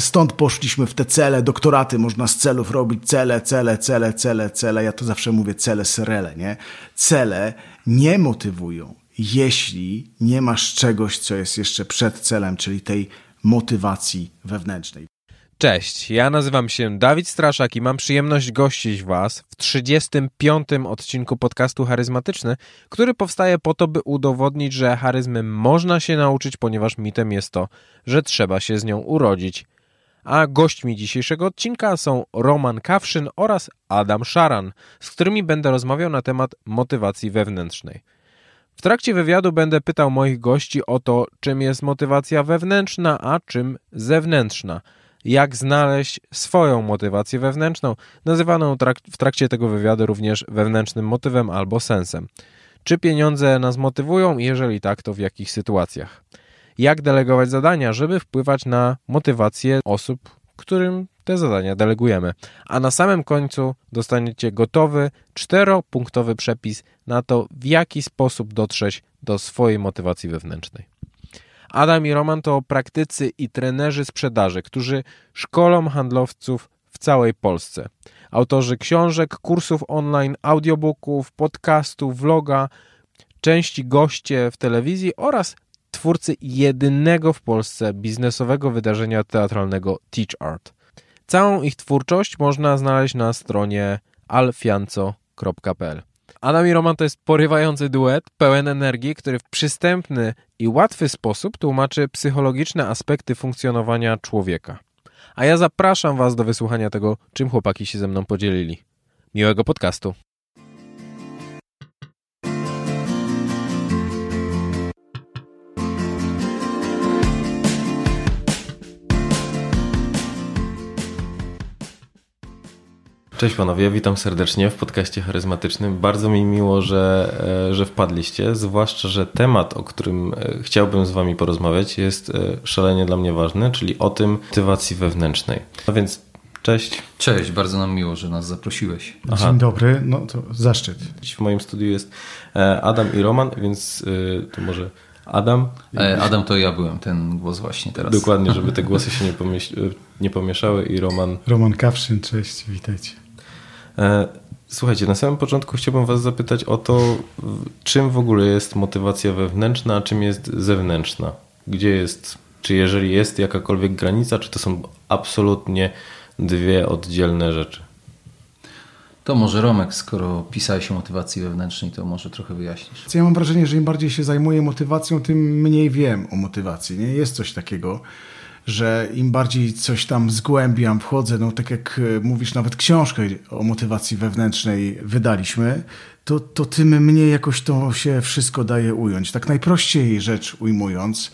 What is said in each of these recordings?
stąd poszliśmy w te cele, doktoraty można z celów robić, cele, cele, cele, cele, cele. Ja to zawsze mówię cele, serele, nie? Cele nie motywują, jeśli nie masz czegoś, co jest jeszcze przed celem, czyli tej motywacji wewnętrznej. Cześć, ja nazywam się Dawid Straszak i mam przyjemność gościć Was w 35. odcinku podcastu Charyzmatyczny, który powstaje po to, by udowodnić, że charyzmy można się nauczyć, ponieważ mitem jest to, że trzeba się z nią urodzić. A gośćmi dzisiejszego odcinka są Roman Kawszyn oraz Adam Szaran, z którymi będę rozmawiał na temat motywacji wewnętrznej. W trakcie wywiadu będę pytał moich gości o to, czym jest motywacja wewnętrzna, a czym zewnętrzna – jak znaleźć swoją motywację wewnętrzną, nazywaną w trakcie tego wywiadu również wewnętrznym motywem albo sensem. Czy pieniądze nas motywują? Jeżeli tak, to w jakich sytuacjach? Jak delegować zadania, żeby wpływać na motywację osób, którym te zadania delegujemy. A na samym końcu dostaniecie gotowy, czteropunktowy przepis na to, w jaki sposób dotrzeć do swojej motywacji wewnętrznej. Adam i Roman to praktycy i trenerzy sprzedaży, którzy szkolą handlowców w całej Polsce. Autorzy książek, kursów online, audiobooków, podcastów, vloga, części goście w telewizji oraz twórcy jedynego w Polsce biznesowego wydarzenia teatralnego Teach Art. Całą ich twórczość można znaleźć na stronie alfianco.pl. Adam i Roman to jest porywający duet, pełen energii, który w przystępny i łatwy sposób tłumaczy psychologiczne aspekty funkcjonowania człowieka. A ja zapraszam Was do wysłuchania tego, czym chłopaki się ze mną podzielili. Miłego podcastu. Cześć panowie, witam serdecznie w podcaście charyzmatycznym. Bardzo mi miło, że, e, że wpadliście, zwłaszcza, że temat, o którym e, chciałbym z wami porozmawiać jest e, szalenie dla mnie ważny, czyli o tym motywacji wewnętrznej. A więc cześć. Cześć, bardzo nam miło, że nas zaprosiłeś. Aha. Dzień dobry, no to zaszczyt. W moim studiu jest Adam i Roman, więc to może... Adam? Adam to ja byłem, ten głos właśnie teraz. Dokładnie, żeby te głosy się nie, nie pomieszały i Roman... Roman Kawszyn, cześć, witajcie. E, słuchajcie, na samym początku chciałbym Was zapytać o to, czym w ogóle jest motywacja wewnętrzna, a czym jest zewnętrzna. Gdzie jest, czy jeżeli jest jakakolwiek granica, czy to są absolutnie dwie oddzielne rzeczy? To może Romek, skoro pisałeś o motywacji wewnętrznej, to może trochę wyjaśnisz. Ja mam wrażenie, że im bardziej się zajmuję motywacją, tym mniej wiem o motywacji. Nie jest coś takiego że im bardziej coś tam zgłębiam, wchodzę, no tak jak e, mówisz, nawet książkę o motywacji wewnętrznej wydaliśmy, to, to tym mniej jakoś to się wszystko daje ująć. Tak najprościej rzecz ujmując,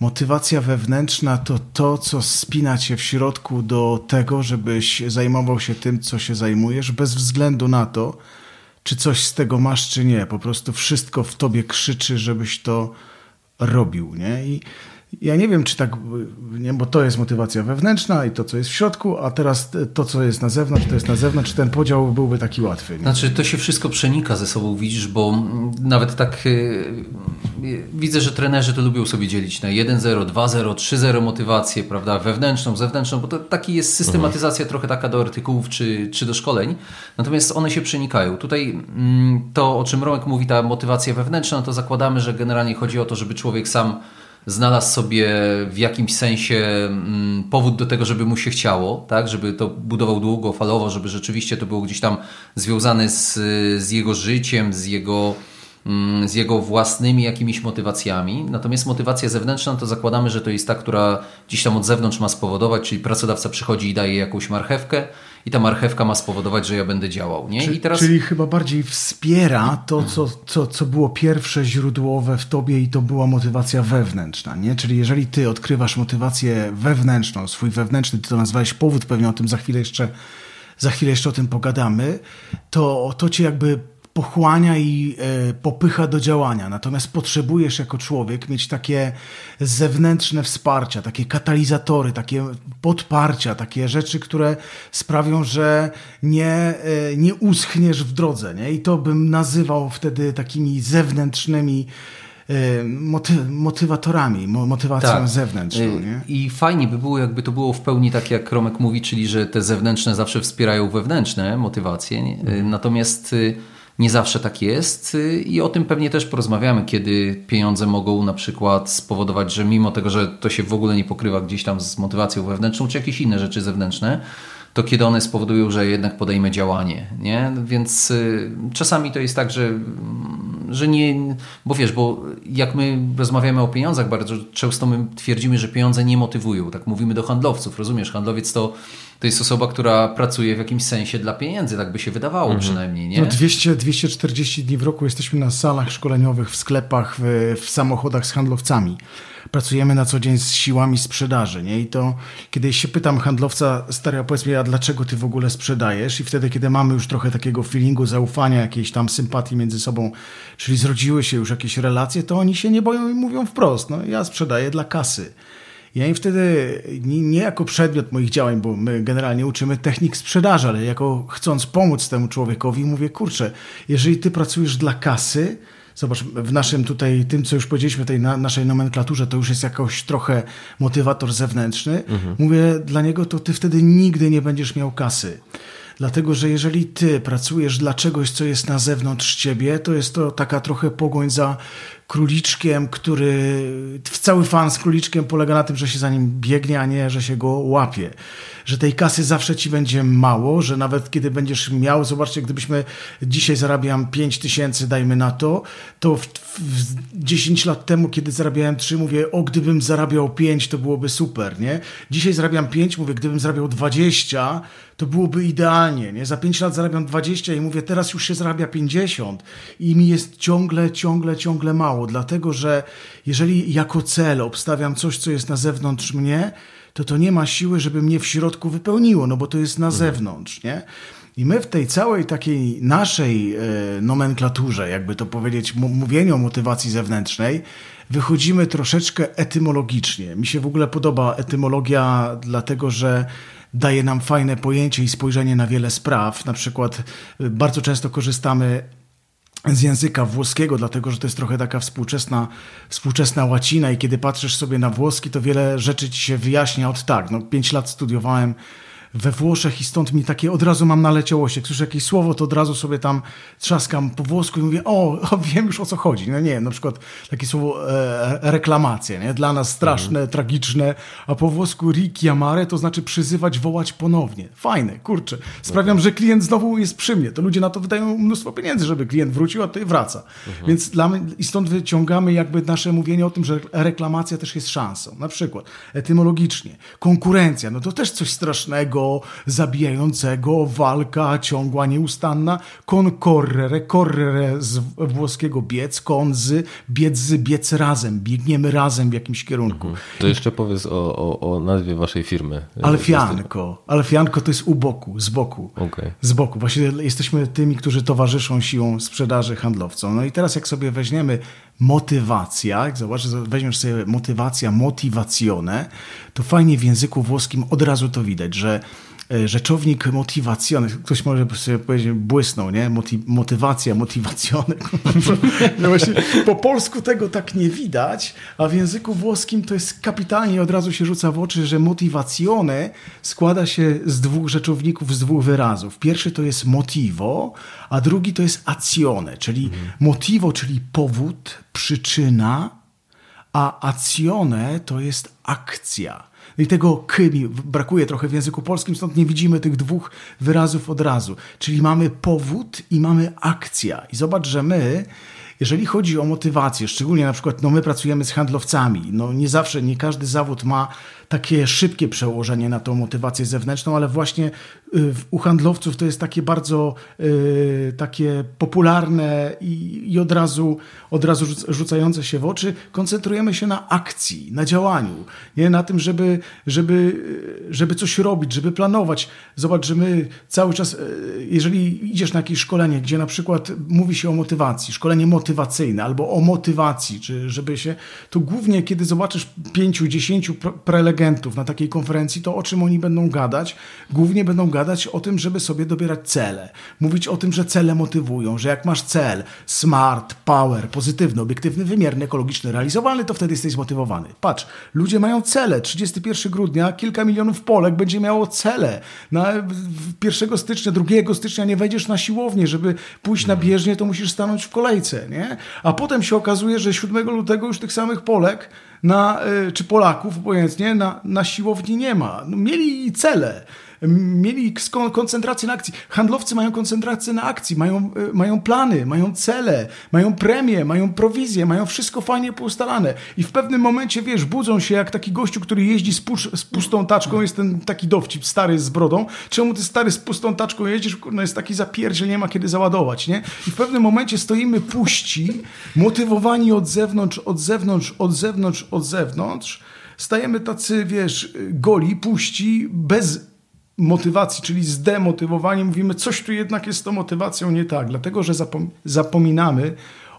motywacja wewnętrzna to to, co spina cię w środku do tego, żebyś zajmował się tym, co się zajmujesz, bez względu na to, czy coś z tego masz, czy nie. Po prostu wszystko w tobie krzyczy, żebyś to robił, nie? I ja nie wiem, czy tak, nie, bo to jest motywacja wewnętrzna i to, co jest w środku, a teraz to, co jest na zewnątrz, to jest na zewnątrz, ten podział byłby taki łatwy. Nie? Znaczy, to się wszystko przenika ze sobą, widzisz, bo nawet tak yy, widzę, że trenerzy to lubią sobie dzielić na 1-0, 2-0, 3-0 motywację, prawda, wewnętrzną, zewnętrzną, bo to taki jest systematyzacja mhm. trochę taka do artykułów czy, czy do szkoleń, natomiast one się przenikają. Tutaj mm, to, o czym Romek mówi, ta motywacja wewnętrzna, to zakładamy, że generalnie chodzi o to, żeby człowiek sam znalazł sobie w jakimś sensie mm, powód do tego, żeby mu się chciało, tak? żeby to budował długofalowo, żeby rzeczywiście to było gdzieś tam związane z, z jego życiem, z jego mm, z jego własnymi jakimiś motywacjami. Natomiast motywacja zewnętrzna to zakładamy, że to jest ta, która gdzieś tam od zewnątrz ma spowodować, czyli pracodawca przychodzi i daje jakąś marchewkę, i ta marchewka ma spowodować, że ja będę działał. Nie? Czy, I teraz... Czyli chyba bardziej wspiera to, co, co, co było pierwsze źródłowe w tobie i to była motywacja wewnętrzna. Nie? Czyli jeżeli ty odkrywasz motywację wewnętrzną, swój wewnętrzny, ty to nazwałeś powód, pewnie o tym za chwilę jeszcze, za chwilę jeszcze o tym pogadamy, to, to cię jakby pochłania i e, popycha do działania. Natomiast potrzebujesz jako człowiek mieć takie zewnętrzne wsparcia, takie katalizatory, takie podparcia, takie rzeczy, które sprawią, że nie, e, nie uschniesz w drodze. Nie? I to bym nazywał wtedy takimi zewnętrznymi moty motywatorami, motywacją tak. zewnętrzną. Nie? I fajnie by było, jakby to było w pełni tak, jak Romek mówi, czyli że te zewnętrzne zawsze wspierają wewnętrzne motywacje. Mhm. Natomiast nie zawsze tak jest i o tym pewnie też porozmawiamy, kiedy pieniądze mogą na przykład spowodować, że mimo tego, że to się w ogóle nie pokrywa gdzieś tam z motywacją wewnętrzną, czy jakieś inne rzeczy zewnętrzne, to kiedy one spowodują, że jednak podejmę działanie. Nie? Więc y, czasami to jest tak, że, że nie. Bo wiesz, bo jak my rozmawiamy o pieniądzach, bardzo często my twierdzimy, że pieniądze nie motywują. Tak mówimy do handlowców. Rozumiesz, handlowiec to to jest osoba, która pracuje w jakimś sensie dla pieniędzy, tak by się wydawało mhm. przynajmniej. Nie? No 200, 240 dni w roku jesteśmy na salach szkoleniowych, w sklepach, w, w samochodach z handlowcami. Pracujemy na co dzień z siłami sprzedaży. Nie? I to kiedy się pytam handlowca, stary, powiedz mi, a dlaczego ty w ogóle sprzedajesz? I wtedy, kiedy mamy już trochę takiego feelingu zaufania, jakiejś tam sympatii między sobą, czyli zrodziły się już jakieś relacje, to oni się nie boją i mówią wprost, no ja sprzedaję dla kasy. Ja im wtedy, nie, nie, jako przedmiot moich działań, bo my generalnie uczymy technik sprzedaży, ale jako chcąc pomóc temu człowiekowi, mówię, kurczę, jeżeli ty pracujesz dla kasy, zobacz, w naszym tutaj, tym co już powiedzieliśmy, tej na, naszej nomenklaturze, to już jest jakoś trochę motywator zewnętrzny. Mhm. Mówię, dla niego to ty wtedy nigdy nie będziesz miał kasy. Dlatego, że jeżeli ty pracujesz dla czegoś, co jest na zewnątrz ciebie, to jest to taka trochę pogoń za króliczkiem, który cały fan z króliczkiem polega na tym, że się za nim biegnie, a nie, że się go łapie. Że tej kasy zawsze ci będzie mało, że nawet kiedy będziesz miał, zobaczcie, gdybyśmy dzisiaj zarabiam 5 tysięcy, dajmy na to, to w, w 10 lat temu, kiedy zarabiałem 3, mówię, o, gdybym zarabiał 5, to byłoby super, nie? Dzisiaj zarabiam 5, mówię, gdybym zarabiał 20, to byłoby idealnie, nie? Za 5 lat zarabiam 20 i mówię, teraz już się zarabia 50 i mi jest ciągle, ciągle, ciągle mało, dlatego że jeżeli jako cel obstawiam coś, co jest na zewnątrz mnie, to to nie ma siły, żeby mnie w środku wypełniło, no bo to jest na mhm. zewnątrz, nie? I my w tej całej takiej naszej e, nomenklaturze, jakby to powiedzieć, mówieniu o motywacji zewnętrznej, wychodzimy troszeczkę etymologicznie. Mi się w ogóle podoba etymologia, dlatego że daje nam fajne pojęcie i spojrzenie na wiele spraw. Na przykład y, bardzo często korzystamy z języka włoskiego, dlatego że to jest trochę taka współczesna, współczesna łacina i kiedy patrzysz sobie na włoski, to wiele rzeczy ci się wyjaśnia od tak. No, pięć lat studiowałem we Włoszech i stąd mi takie od razu mam naleciałość. Jak słyszę jakieś słowo, to od razu sobie tam trzaskam po włosku i mówię, o, o wiem już o co chodzi. No nie na przykład takie słowo e, reklamacja, nie? Dla nas straszne, mhm. tragiczne, a po włosku richiamare to znaczy przyzywać, wołać ponownie. Fajne, kurczę. Sprawiam, że klient znowu jest przy mnie. To ludzie na to wydają mnóstwo pieniędzy, żeby klient wrócił, a tutaj wraca. Mhm. Więc dla mnie, i stąd wyciągamy jakby nasze mówienie o tym, że reklamacja też jest szansą. Na przykład etymologicznie. Konkurencja, no to też coś strasznego, zabijającego, walka ciągła, nieustanna, concorrere, correre z włoskiego biec, konzy, biec, biec razem, biegniemy razem w jakimś kierunku. Mhm. To jeszcze powiedz o, o, o nazwie waszej firmy. Alfianko. Alfianko to jest u boku, z boku. Okay. Z boku. Właśnie jesteśmy tymi, którzy towarzyszą siłą sprzedaży handlowcom. No i teraz jak sobie weźmiemy motywacja, jak zobaczysz, weźmiesz sobie motywacja, motywacjone, to fajnie w języku włoskim od razu to widać, że rzeczownik motywacjony. Ktoś może sobie powiedzieć, błysnął, nie? Moty, motywacja, motywacjony. no właśnie, po polsku tego tak nie widać, a w języku włoskim to jest kapitalnie, od razu się rzuca w oczy, że motywacjone składa się z dwóch rzeczowników, z dwóch wyrazów. Pierwszy to jest motivo, a drugi to jest azione, czyli mhm. motivo, czyli powód, przyczyna, a azione to jest akcja. I tego k brakuje trochę w języku polskim, stąd nie widzimy tych dwóch wyrazów od razu. Czyli mamy powód i mamy akcja. I zobacz, że my jeżeli chodzi o motywację, szczególnie na przykład no my pracujemy z handlowcami, no nie zawsze, nie każdy zawód ma takie szybkie przełożenie na tą motywację zewnętrzną, ale właśnie y, u handlowców to jest takie bardzo y, takie popularne i, od, razu, od razu rzucające się w oczy. Koncentrujemy się na akcji, na działaniu, nie na tym, żeby, żeby, żeby coś robić, żeby planować. Zobacz, że my cały czas, y, jeżeli idziesz na jakieś szkolenie, gdzie na przykład mówi się o motywacji, szkolenie motywacyjne albo o motywacji, czy żeby się, to głównie kiedy zobaczysz pięciu, dziesięciu prelegencji, prelegentów na takiej konferencji, to o czym oni będą gadać? Głównie będą gadać o tym, żeby sobie dobierać cele. Mówić o tym, że cele motywują, że jak masz cel smart, power, pozytywny, obiektywny, wymierny, ekologiczny, realizowalny, to wtedy jesteś zmotywowany. Patrz, ludzie mają cele. 31 grudnia kilka milionów Polek będzie miało cele. Na 1 stycznia, 2 stycznia nie wejdziesz na siłownię, żeby pójść na bieżnię, to musisz stanąć w kolejce, nie? A potem się okazuje, że 7 lutego już tych samych Polek na, y, czy Polaków obojętnie na, na siłowni nie ma. No, mieli cele mieli koncentrację na akcji. Handlowcy mają koncentrację na akcji, mają, y, mają plany, mają cele, mają premie, mają prowizje, mają wszystko fajnie poustalane. I w pewnym momencie, wiesz, budzą się jak taki gościu, który jeździ z, pusz, z pustą taczką, jest ten taki dowcip stary z brodą. Czemu ty stary z pustą taczką jeździsz? No jest taki zapierdziel, nie ma kiedy załadować, nie? I w pewnym momencie stoimy puści, motywowani od zewnątrz, od zewnątrz, od zewnątrz, od zewnątrz. Stajemy tacy, wiesz, goli, puści, bez motywacji, czyli zdemotywowanie, mówimy, coś tu jednak jest z tą motywacją nie tak, dlatego że zapom zapominamy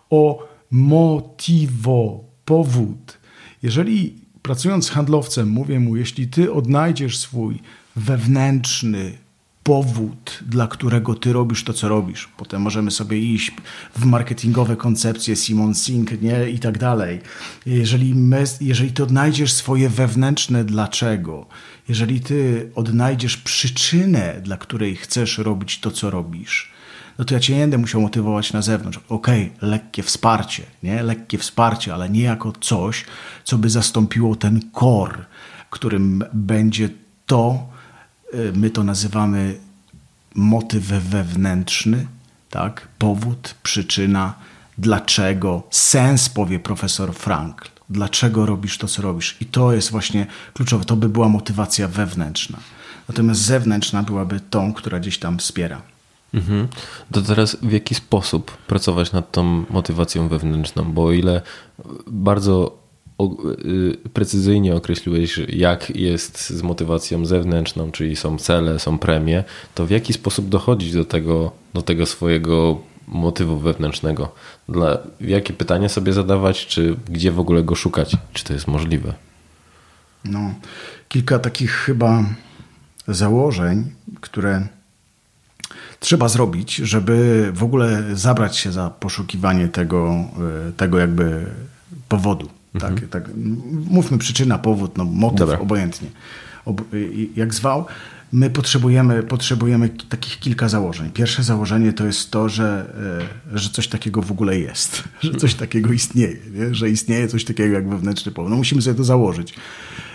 o motivo, powód. Jeżeli pracując z handlowcem, mówię mu, jeśli ty odnajdziesz swój wewnętrzny powód, dla którego ty robisz to, co robisz. Potem możemy sobie iść w marketingowe koncepcje Simon Sink nie? i tak dalej. Jeżeli, my, jeżeli ty odnajdziesz swoje wewnętrzne dlaczego, jeżeli ty odnajdziesz przyczynę, dla której chcesz robić to, co robisz, no to ja cię nie będę musiał motywować na zewnątrz. Okej, okay, lekkie wsparcie, nie? Lekkie wsparcie, ale nie jako coś, co by zastąpiło ten core, którym będzie to, y, my to nazywamy motyw wewnętrzny, tak? Powód, przyczyna, dlaczego, sens, powie profesor Frankl dlaczego robisz to, co robisz. I to jest właśnie kluczowe. To by była motywacja wewnętrzna. Natomiast zewnętrzna byłaby tą, która gdzieś tam wspiera. Mhm. To teraz w jaki sposób pracować nad tą motywacją wewnętrzną? Bo o ile bardzo y, precyzyjnie określiłeś, jak jest z motywacją zewnętrzną, czyli są cele, są premie, to w jaki sposób dochodzić do tego, do tego swojego motywu wewnętrznego. Dla, jakie pytania sobie zadawać, czy gdzie w ogóle go szukać, czy to jest możliwe? No, kilka takich chyba założeń, które trzeba zrobić, żeby w ogóle zabrać się za poszukiwanie tego, e, tego jakby powodu. Tak, mhm. Tak, tak. Mówmy przyczyna, powód, no, motyw, Dobra. obojętnie. Ob, jak zwał my potrzebujemy, potrzebujemy takich kilka założeń. Pierwsze założenie to jest to, że, e, że coś takiego w ogóle jest, że coś takiego istnieje, nie? że istnieje coś takiego jak wewnętrzny powód. No musimy sobie to założyć,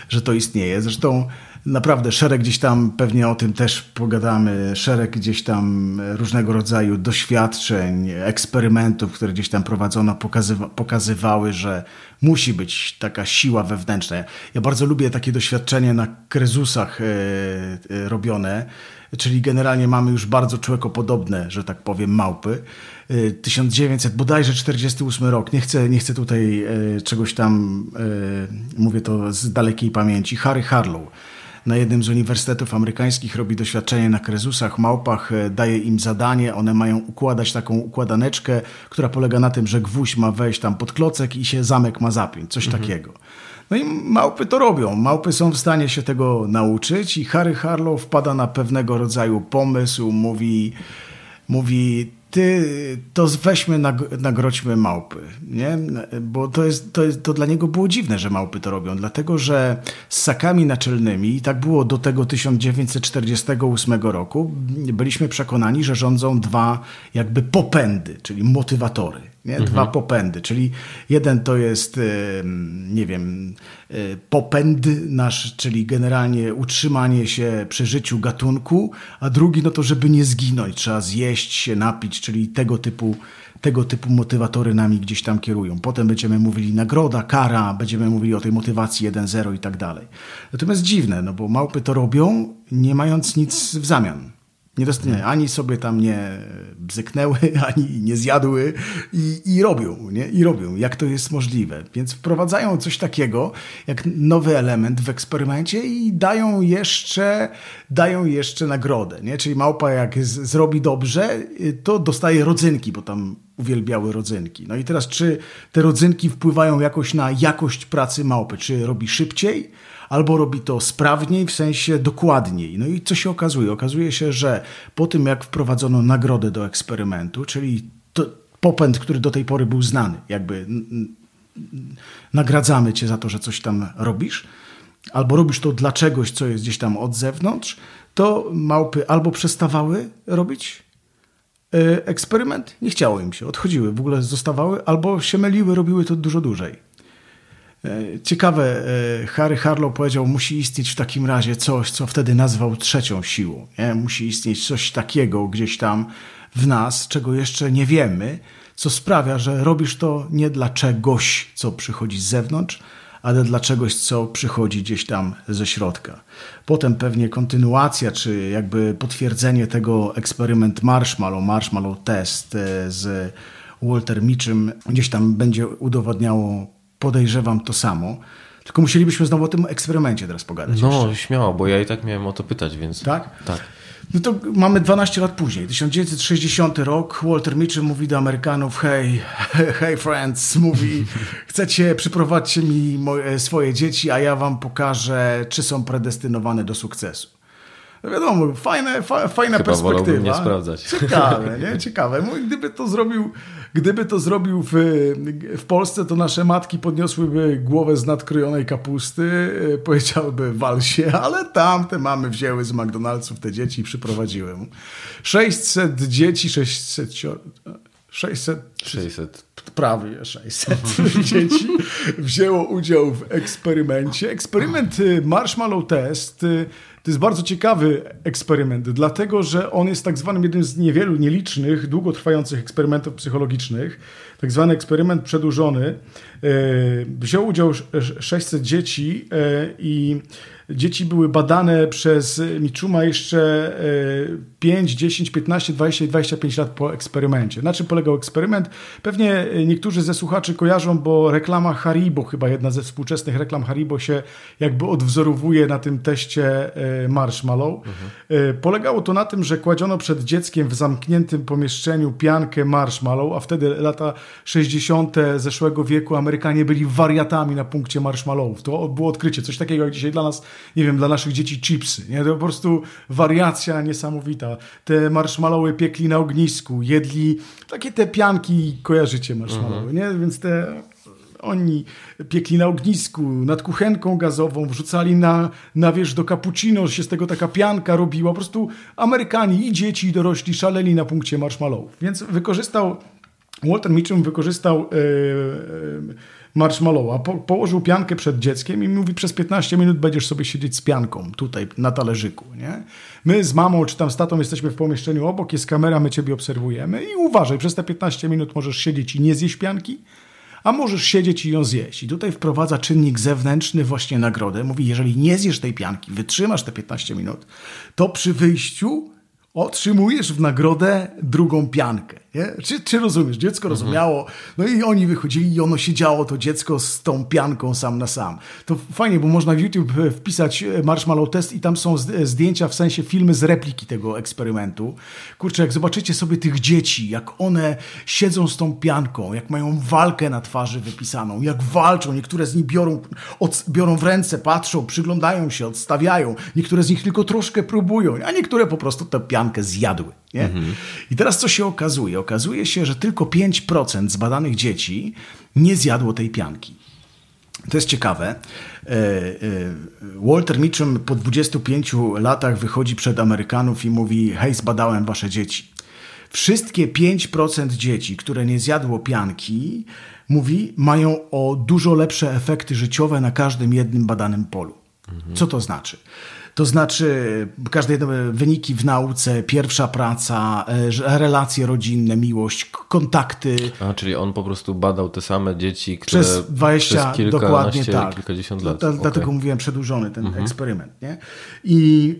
że to istnieje. Zresztą naprawdę szereg gdzieś tam, pewnie o tym też pogadamy, szereg gdzieś tam różnego rodzaju doświadczeń, eksperymentów, które gdzieś tam prowadzono, pokazywa pokazywały, że musi być taka siła wewnętrzna. Ja bardzo lubię takie doświadczenie na krezusach e, e, robione, czyli generalnie mamy już bardzo człowiekopodobne, że tak powiem, małpy. 1900, e, bodajże 48 rok, nie chcę, nie chcę tutaj czegoś tam, mówię to z dalekiej pamięci, Harry Harlow na jednym z uniwersytetów amerykańskich robi doświadczenie na krezusach, małpach, e, daje im zadanie, one mają układać taką układaneczkę, która polega na tym, że gwóźdź ma wejść tam pod klocek i się zamek ma zapiąć, coś mhm. takiego. No i małpy to robią. Małpy są w stanie się tego nauczyć i Harry Harlow wpada na pewnego rodzaju pomysł, mówi, mówi ty, to weźmy, nagrodźmy małpy, nie? Bo to, jest, to, jest, to dla niego było dziwne, że małpy to robią, dlatego że z sakami naczelnymi, i tak było do tego 1948 roku, byliśmy przekonani, że rządzą dwa jakby popędy, czyli motywatory. Nie? Dwa mhm. popędy, czyli jeden to jest, nie wiem, e, popęd nasz, czyli generalnie utrzymanie się przy życiu gatunku, a drugi no to, żeby nie zginąć, trzeba zjeść się, napić, czyli tego typu, tego typu motywatory nami gdzieś tam kierują. Potem będziemy mówili nagroda, kara, będziemy mówili o tej motywacji 1-0 i tak dalej. Natomiast dziwne, no bo małpy to robią, nie mając nic w zamian. Nie dostaną, ani sobie tam nie bzyknęły, ani nie zjadły i, i robią, nie? I robią, jak to jest możliwe. Więc wprowadzają coś takiego, jak nowy element w eksperymencie i dają jeszcze, dają jeszcze nagrodę, nie? Czyli małpa jak z, zrobi dobrze, to dostaje rodzynki, bo tam uwielbiały rodzynki. No i teraz, czy te rodzynki wpływają jakoś na jakość pracy małpy? Czy robi szybciej? Albo robi to sprawniej, w sensie dokładniej. No i co się okazuje? Okazuje się, że po tym, jak wprowadzono nagrodę do eksperymentu, czyli to, popęd, który do tej pory był znany, jakby nagradzamy cię za to, że coś tam robisz, albo robisz to dla czegoś, co jest gdzieś tam od zewnątrz, to małpy albo przestawały robić e, eksperyment, nie chciało im się, odchodziły, w ogóle zostawały, albo się myliły, robiły to dużo dłużej. E, ciekawe, e, Harry Harlow powiedział, musi istnieć w takim razie coś, co wtedy nazwał trzecią siłą. Nie? Musi istnieć coś takiego gdzieś tam w nas, czego jeszcze nie wiemy, co sprawia, że robisz to nie dla czegoś, co przychodzi z zewnątrz, ale dla czegoś, co przychodzi gdzieś tam ze środka. Potem pewnie kontynuacja, czy jakby potwierdzenie tego eksperyment Marshmallow, Marshmallow Test e, z Walter Mitchum gdzieś tam będzie udowadniało, podejrzewam to samo. Tylko musielibyśmy znowu o tym eksperymencie teraz pogadać. No, jeszcze. śmiało, bo ja i tak miałem o to pytać, więc. Tak? Tak. No to mamy 12 lat później, 1960 rok. Walter Mitchell mówi do Amerykanów: Hej, hey friends, mówi, chcecie, przyprowadźcie mi moje, swoje dzieci, a ja wam pokażę, czy są predestynowane do sukcesu. No wiadomo, fajne, fa, fajna Chyba perspektywa. nie sprawdzać. Ciekawe, nie? Ciekawe. Mój, gdyby to zrobił, gdyby to zrobił w, w Polsce, to nasze matki podniosłyby głowę z nadkrojonej kapusty, e, powiedziałyby wal się, ale tam te mamy wzięły z McDonald'sów te dzieci i przyprowadziły mu. 600 dzieci, 600 600, 600. prawie 600 dzieci wzięło udział w eksperymencie. Eksperyment y, Marshmallow Test y, to jest bardzo ciekawy eksperyment, dlatego że on jest tak zwanym jednym z niewielu, nielicznych, długotrwających eksperymentów psychologicznych. Tak zwany eksperyment przedłużony. Y, wziął udział 600 dzieci i dzieci były badane przez Miczuma jeszcze 5, 10, 15, 20 i 25 lat po eksperymencie. Na czym polegał eksperyment? Pewnie niektórzy ze słuchaczy kojarzą, bo reklama Haribo, chyba jedna ze współczesnych reklam Haribo się jakby odwzorowuje na tym teście e, Marshmallow. Mhm. Polegało to na tym, że kładziono przed dzieckiem w zamkniętym pomieszczeniu piankę Marshmallow, a wtedy lata 60. zeszłego wieku Amerykanie byli wariatami na punkcie marshmallowów. To było odkrycie, coś takiego jak dzisiaj dla nas nie wiem, dla naszych dzieci chipsy. Nie? To po prostu wariacja niesamowita. Te marshmallowy piekli na ognisku, jedli takie te pianki, kojarzycie marshmallowy, mhm. nie? Więc te oni piekli na ognisku, nad kuchenką gazową, wrzucali na, na wież do cappuccino, się z tego taka pianka robiła. Po prostu Amerykanie i dzieci, i dorośli szaleli na punkcie marshmallowów. Więc wykorzystał, Walter Mitchum wykorzystał yy, yy, marshmallowa. Po, położył piankę przed dzieckiem i mówi, przez 15 minut będziesz sobie siedzieć z pianką tutaj na talerzyku. Nie? My z mamą czy tam z tatą jesteśmy w pomieszczeniu obok, jest kamera, my ciebie obserwujemy i uważaj, przez te 15 minut możesz siedzieć i nie zjeść pianki, a możesz siedzieć i ją zjeść. I tutaj wprowadza czynnik zewnętrzny właśnie nagrodę. Mówi, jeżeli nie zjesz tej pianki, wytrzymasz te 15 minut, to przy wyjściu otrzymujesz w nagrodę drugą piankę. Nie? Czy, czy rozumiesz? Dziecko mhm. rozumiało, no i oni wychodzili i ono siedziało, to dziecko z tą pianką sam na sam. To fajnie, bo można w YouTube e, wpisać e, Marshmallow Test i tam są e, zdjęcia, w sensie filmy z repliki tego eksperymentu. Kurczę, jak zobaczycie sobie tych dzieci, jak one siedzą z tą pianką, jak mają walkę na twarzy wypisaną, jak walczą, niektóre z nich biorą, od, biorą w ręce, patrzą, przyglądają się, odstawiają, niektóre z nich tylko troszkę próbują, a niektóre po prostu tę piankę zjadły. Nie? Mhm. I teraz co się okazuje? Okazuje się, że tylko 5% zbadanych dzieci nie zjadło tej pianki. To jest ciekawe. E, e, Walter Mitchum po 25 latach wychodzi przed Amerykanów i mówi: Hej, zbadałem wasze dzieci. Wszystkie 5% dzieci, które nie zjadło pianki, mówi, mają o dużo lepsze efekty życiowe na każdym jednym badanym polu. Mhm. Co to znaczy? To znaczy każde jedno wyniki w nauce, pierwsza praca, e, relacje rodzinne, miłość, kontakty. A, czyli on po prostu badał te same dzieci, które przez 20, przez dokładnie tak. kilkadziesiąt lat. Okay. Dlatego mówiłem przedłużony ten mhm. eksperyment. Nie? I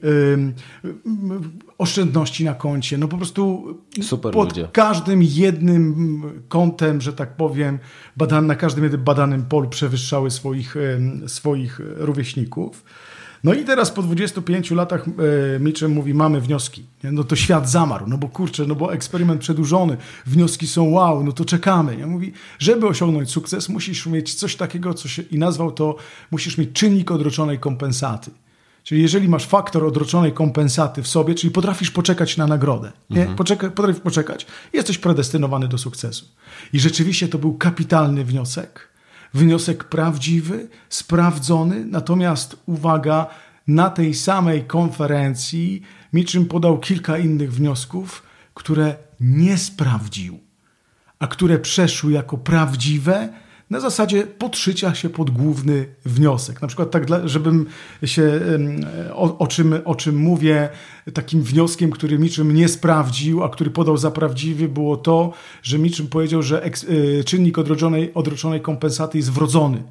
oszczędności na koncie, no po prostu Super pod ludzie. każdym jednym kątem, że tak powiem, badan, na każdym jednym badanym polu przewyższały swoich, swoich rówieśników. No i teraz po 25 latach e, Mitchell mówi, mamy wnioski. Nie? No to świat zamarł, no bo kurczę, no bo eksperyment przedłużony, wnioski są wow, no to czekamy. Nie? Mówi, żeby osiągnąć sukces, musisz mieć coś takiego, co się, i nazwał to, musisz mieć czynnik odroczonej kompensaty. Czyli jeżeli masz faktor odroczonej kompensaty w sobie, czyli potrafisz poczekać na nagrodę, nie? Mhm. Poczeka, potrafisz poczekać, jesteś predestynowany do sukcesu. I rzeczywiście to był kapitalny wniosek. Wniosek prawdziwy, sprawdzony, natomiast uwaga, na tej samej konferencji Mitchum podał kilka innych wniosków, które nie sprawdził, a które przeszły jako prawdziwe na zasadzie podszycia się pod główny wniosek. Na przykład tak, dla, żebym się, o, o, czym, o czym mówię, takim wnioskiem, który Mitchum nie sprawdził, a który podał za prawdziwy, było to, że Mitchum powiedział, że eks, y, czynnik odroczonej, odroczonej kompensaty jest wrodzony.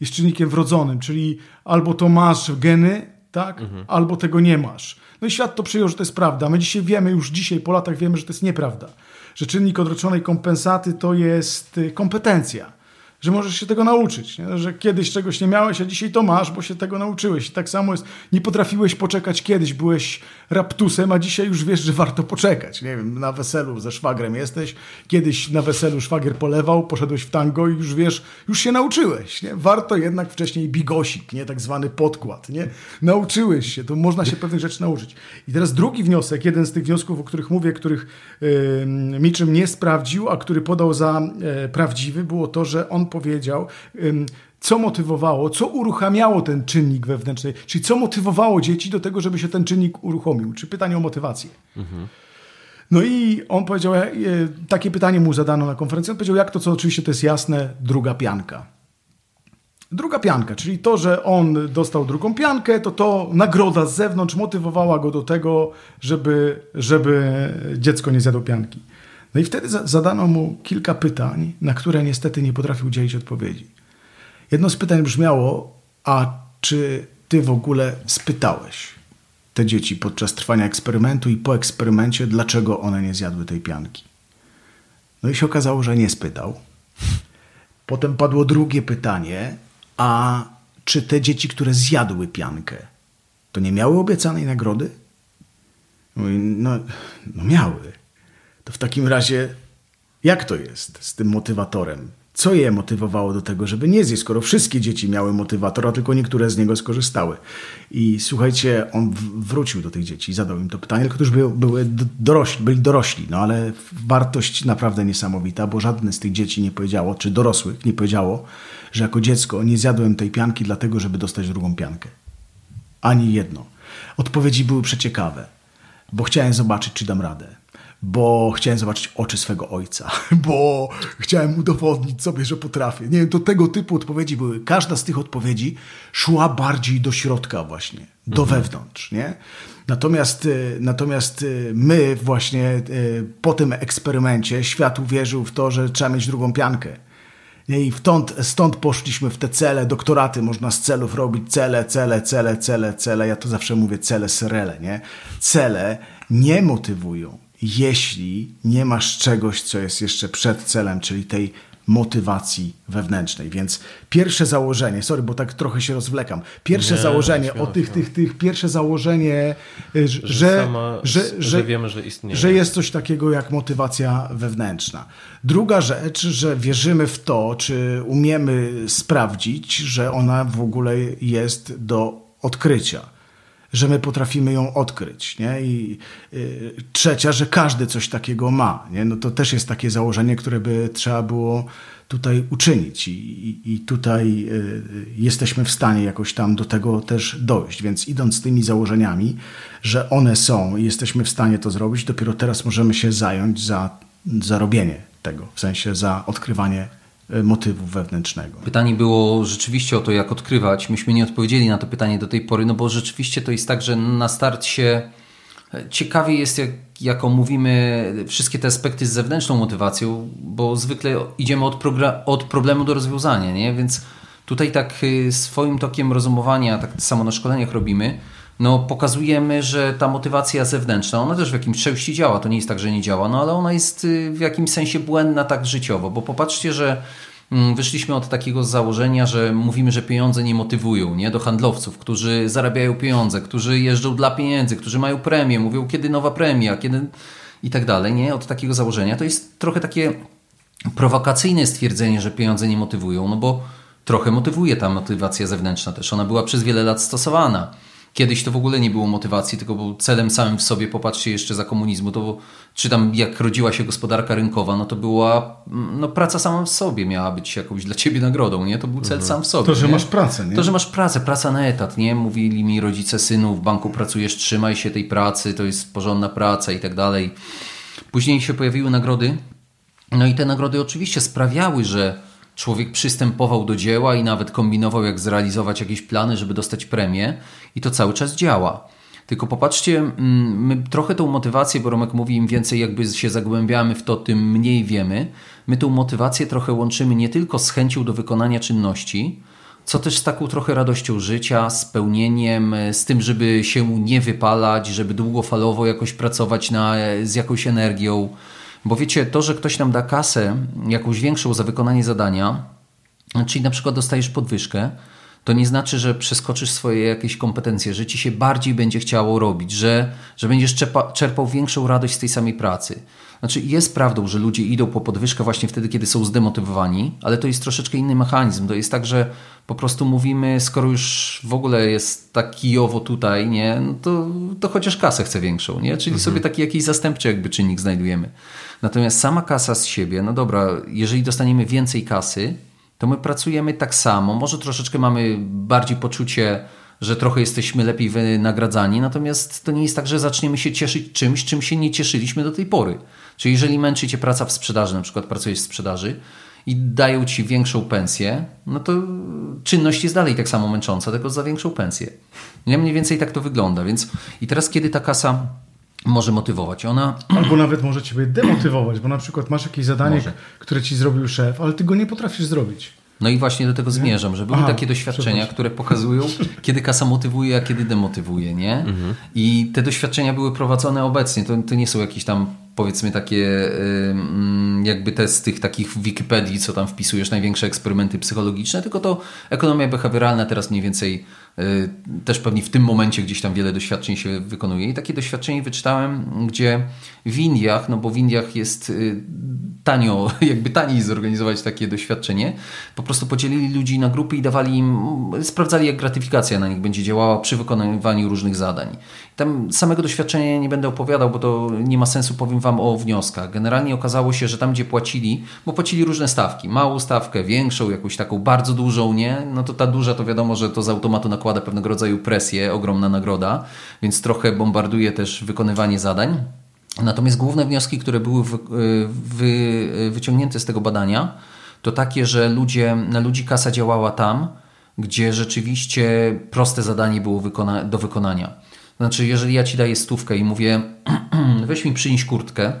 Jest czynnikiem wrodzonym, czyli albo to masz geny, tak, albo tego nie masz. No i świat to przyjął, że to jest prawda. My dzisiaj wiemy, już dzisiaj po latach wiemy, że to jest nieprawda. Że czynnik odroczonej kompensaty to jest y, kompetencja że możesz się tego nauczyć, nie? że kiedyś czegoś nie miałeś, a dzisiaj to masz, bo się tego nauczyłeś. I tak samo jest, nie potrafiłeś poczekać kiedyś, byłeś raptusem, a dzisiaj już wiesz, że warto poczekać. Nie wiem, na weselu ze szwagrem jesteś, kiedyś na weselu szwagier polewał, poszedłeś w tango i już wiesz, już się nauczyłeś. Nie? Warto jednak wcześniej bigosik, nie? tak zwany podkład. Nie? Nauczyłeś się, to można się pewnych rzeczy nauczyć. I teraz drugi wniosek, jeden z tych wniosków, o których mówię, których Mitchum nie sprawdził, a który podał za e, prawdziwy, było to, że on powiedział, co motywowało, co uruchamiało ten czynnik wewnętrzny, czyli co motywowało dzieci do tego, żeby się ten czynnik uruchomił, czy pytanie o motywację. No i on powiedział, e, takie pytanie mu zadano na konferencji, on powiedział, jak to, co oczywiście to jest jasne, druga pianka. Druga pianka, czyli to, że on dostał drugą piankę, to to nagroda z zewnątrz motywowała go do tego, żeby, żeby dziecko nie zjadło pianki. No i wtedy za- zadano mu kilka pytań, na które niestety nie potrafił udzielić odpowiedzi. Jedno z pytań brzmiało, a czy ty w ogóle spytałeś te dzieci podczas trwania eksperymentu i po eksperymencie, dlaczego one nie zjadły tej pianki? No i się okazało, że nie spytał. Potem padło drugie pytanie, a czy te dzieci, które zjadły piankę, to nie miały obiecanej nagrody? Mówi, no, no miały. To w takim razie, jak to jest z tym motywatorem? Co je motywowało do tego, żeby nie zjeść, skoro wszystkie dzieci miały motywator, a tylko niektóre z niego skorzystały? I słuchajcie, on wrócił do tych dzieci i zadał im to pytanie, tylko to już były, dorośli, byli dorośli, no ale wartość naprawdę niesamowita, bo żadne z tych dzieci nie powiedziało, czy dorosłych nie powiedziało, że jako dziecko nie zjadłem tej pianki dlatego, żeby dostać drugą piankę. Ani jedno. Odpowiedzi były przeciekawe, bo chciałem zobaczyć, czy dam radę. Bo chciałem zobaczyć oczy swego ojca, bo chciałem udowodnić sobie, że potrafię. Nie wiem, to tego typu odpowiedzi były. Każda z tych odpowiedzi szła bardziej do środka, właśnie, do wewnątrz. Nie? Natomiast, y, natomiast y, my, właśnie y, po tym eksperymencie, świat uwierzył w to, że trzeba mieć drugą piankę. I stąd, stąd poszliśmy w te cele, doktoraty, można z celów robić cele, cele, cele, cele, cele. Ja to zawsze mówię cele, serele, nie? Cele nie motywują, jeśli nie masz czegoś, co jest jeszcze przed celem, czyli tej motywacji wewnętrznej. Więc pierwsze założenie, sorry, bo tak trochę się rozwlekam. Pierwsze Nie, założenie, śmiało, o tych, śmiało. tych, tych, pierwsze założenie, y, że, Że sama- że wiemy, że istnieje. że jest coś takiego jak motywacja wewnętrzna. Druga rzecz, że wierzymy w to, czy umiemy sprawdzić, że ona w ogóle jest do odkrycia. Że my potrafimy ją odkryć. Nie? I y, trzecia, że każdy coś takiego ma. Nie? No to też jest takie założenie, które by trzeba było tutaj uczynić. I, i, i tutaj y, jesteśmy w stanie jakoś tam do tego też dojść. Więc idąc z tymi założeniami, że one są i jesteśmy w stanie to zrobić, dopiero teraz możemy się zająć za, za robienie tego, w sensie za odkrywanie y, motywu wewnętrznego. Pytanie było rzeczywiście o to, jak odkrywać. Myśmy nie odpowiedzieli na to pytanie do tej pory, no bo rzeczywiście to jest tak, że na starcie ciekawie jest, jak, jak omówimy wszystkie te aspekty z zewnętrzną motywacją, bo zwykle idziemy od, od problemu do rozwiązania, nie? Więc tutaj tak y, swoim tokiem rozumowania, tak samo na szkoleniach robimy, no pokazujemy, że ta motywacja zewnętrzna, ona też w jakimś części działa, to nie jest tak, że nie działa, no ale ona jest y, w jakimś sensie błędna tak życiowo, bo popatrzcie, że mm, wyszliśmy od takiego założenia, że mówimy, że pieniądze nie motywują, nie? Do handlowców, którzy zarabiają pieniądze, którzy jeżdżą dla pieniędzy, którzy mają premię, mówią kiedy nowa premia, kiedy i tak dalej, nie? Od takiego założenia. To jest trochę takie prowokacyjne stwierdzenie, że pieniądze nie motywują, no bo trochę motywuje ta motywacja zewnętrzna też. Ona była przez wiele lat stosowana. Kiedyś to w ogóle nie było motywacji, tylko był celem samym w sobie. Popatrzcie jeszcze za komunizmu, to czy tam jak rodziła się gospodarka rynkowa, no to była no, praca sama w sobie miała być jakąś dla ciebie nagrodą, nie? To był cel mhm. sam w sobie. To, że nie? masz pracę, nie? To, że masz pracę, praca na etat, nie? Mówili mi rodzice synu, w banku pracujesz, trzymaj się tej pracy, to jest porządna praca i tak dalej. Później się pojawiły nagrody, no i te nagrody oczywiście sprawiały, że człowiek przystępował do dzieła i nawet kombinował, jak zrealizować jakieś plany, żeby dostać premię, i to cały czas działa. Tylko popatrzcie, mm, my trochę tą motywację, bo Romek mówi, im więcej jakby się zagłębiamy w to, tym mniej wiemy. My tą motywację trochę łączymy nie tylko z chęcią do wykonania czynności, co też z taką trochę radością życia, spełnieniem, z tym, żeby się nie wypalać, żeby długofalowo jakoś pracować na, z jakąś energią. Bo wiecie, to, że ktoś nam da kasę, jakąś większą za wykonanie zadania, czyli na przykład dostajesz podwyżkę, to nie znaczy, że przeskoczysz swoje jakieś kompetencje, że ci się bardziej będzie chciało robić, że, że będziesz czerpa, czerpał większą radość z tej samej pracy. Znaczy, jest prawdą, że ludzie idą po podwyżkę właśnie wtedy, kiedy są zdemotywowani, ale to jest troszeczkę inny mechanizm. To jest tak, że po prostu mówimy, skoro już w ogóle jest tak kijowo tutaj, nie, no to, to chociaż kasę chce większą, nie? Czyli mhm. sobie taki jakiś zastępczy jakby czynnik znajdujemy. Natomiast sama kasa z siebie, no dobra, jeżeli dostaniemy więcej kasy, to my pracujemy tak samo. Może troszeczkę mamy bardziej poczucie, że trochę jesteśmy lepiej wynagradzani, natomiast to nie jest tak, że zaczniemy się cieszyć czymś, czym się nie cieszyliśmy do tej pory. Czyli jeżeli męczy cię praca w sprzedaży, na przykład pracujesz w sprzedaży i dają ci większą pensję, no to czynność jest dalej tak samo męcząca, tylko za większą pensję. Nie mniej więcej tak to wygląda. Więc i teraz, kiedy ta kasa może motywować. Ona... Albo nawet może ciebie demotywować, bo na przykład masz jakieś zadanie, może. które ci zrobił szef, ale ty go nie potrafisz zrobić. No i właśnie do tego zmierzam, że były Aha, takie doświadczenia, które pokazują, kiedy kasa motywuje, a kiedy demotywuje, nie? Mhm. I te doświadczenia były prowadzone obecnie. To, to nie są jakieś tam powiedzmy takie jakby te z tych takich w Wikipedii, co tam wpisujesz, największe eksperymenty psychologiczne, tylko to ekonomia behawioralna teraz mniej więcej y, też pewnie w tym momencie gdzieś tam wiele doświadczeń się wykonuje. I takie doświadczenie wyczytałem, gdzie w Indiach, no bo w Indiach jest y, tanio, jakby taniej zorganizować takie doświadczenie, po prostu podzielili ludzi na grupy i dawali im, sprawdzali jak gratyfikacja na nich będzie działała przy wykonywaniu różnych zadań. Tam samego doświadczenia nie będę opowiadał, bo to nie ma sensu, powiem Wam o wnioskach. Generalnie okazało się, że tam, gdzie płacili, bo płacili różne stawki, małą stawkę, większą, jakąś taką bardzo dużą, nie? No to ta duża to wiadomo, że to z automatu nakłada pewnego rodzaju presję, ogromna nagroda, więc trochę bombarduje też wykonywanie zadań. Natomiast główne wnioski, które były wy, wy, wyciągnięte z tego badania, to takie, że ludzie, na ludzi kasa działała tam, gdzie rzeczywiście proste zadanie było wykona do wykonania. Znaczy, jeżeli ja ci daję stówkę i mówię, weź mi przynieś kurtkę,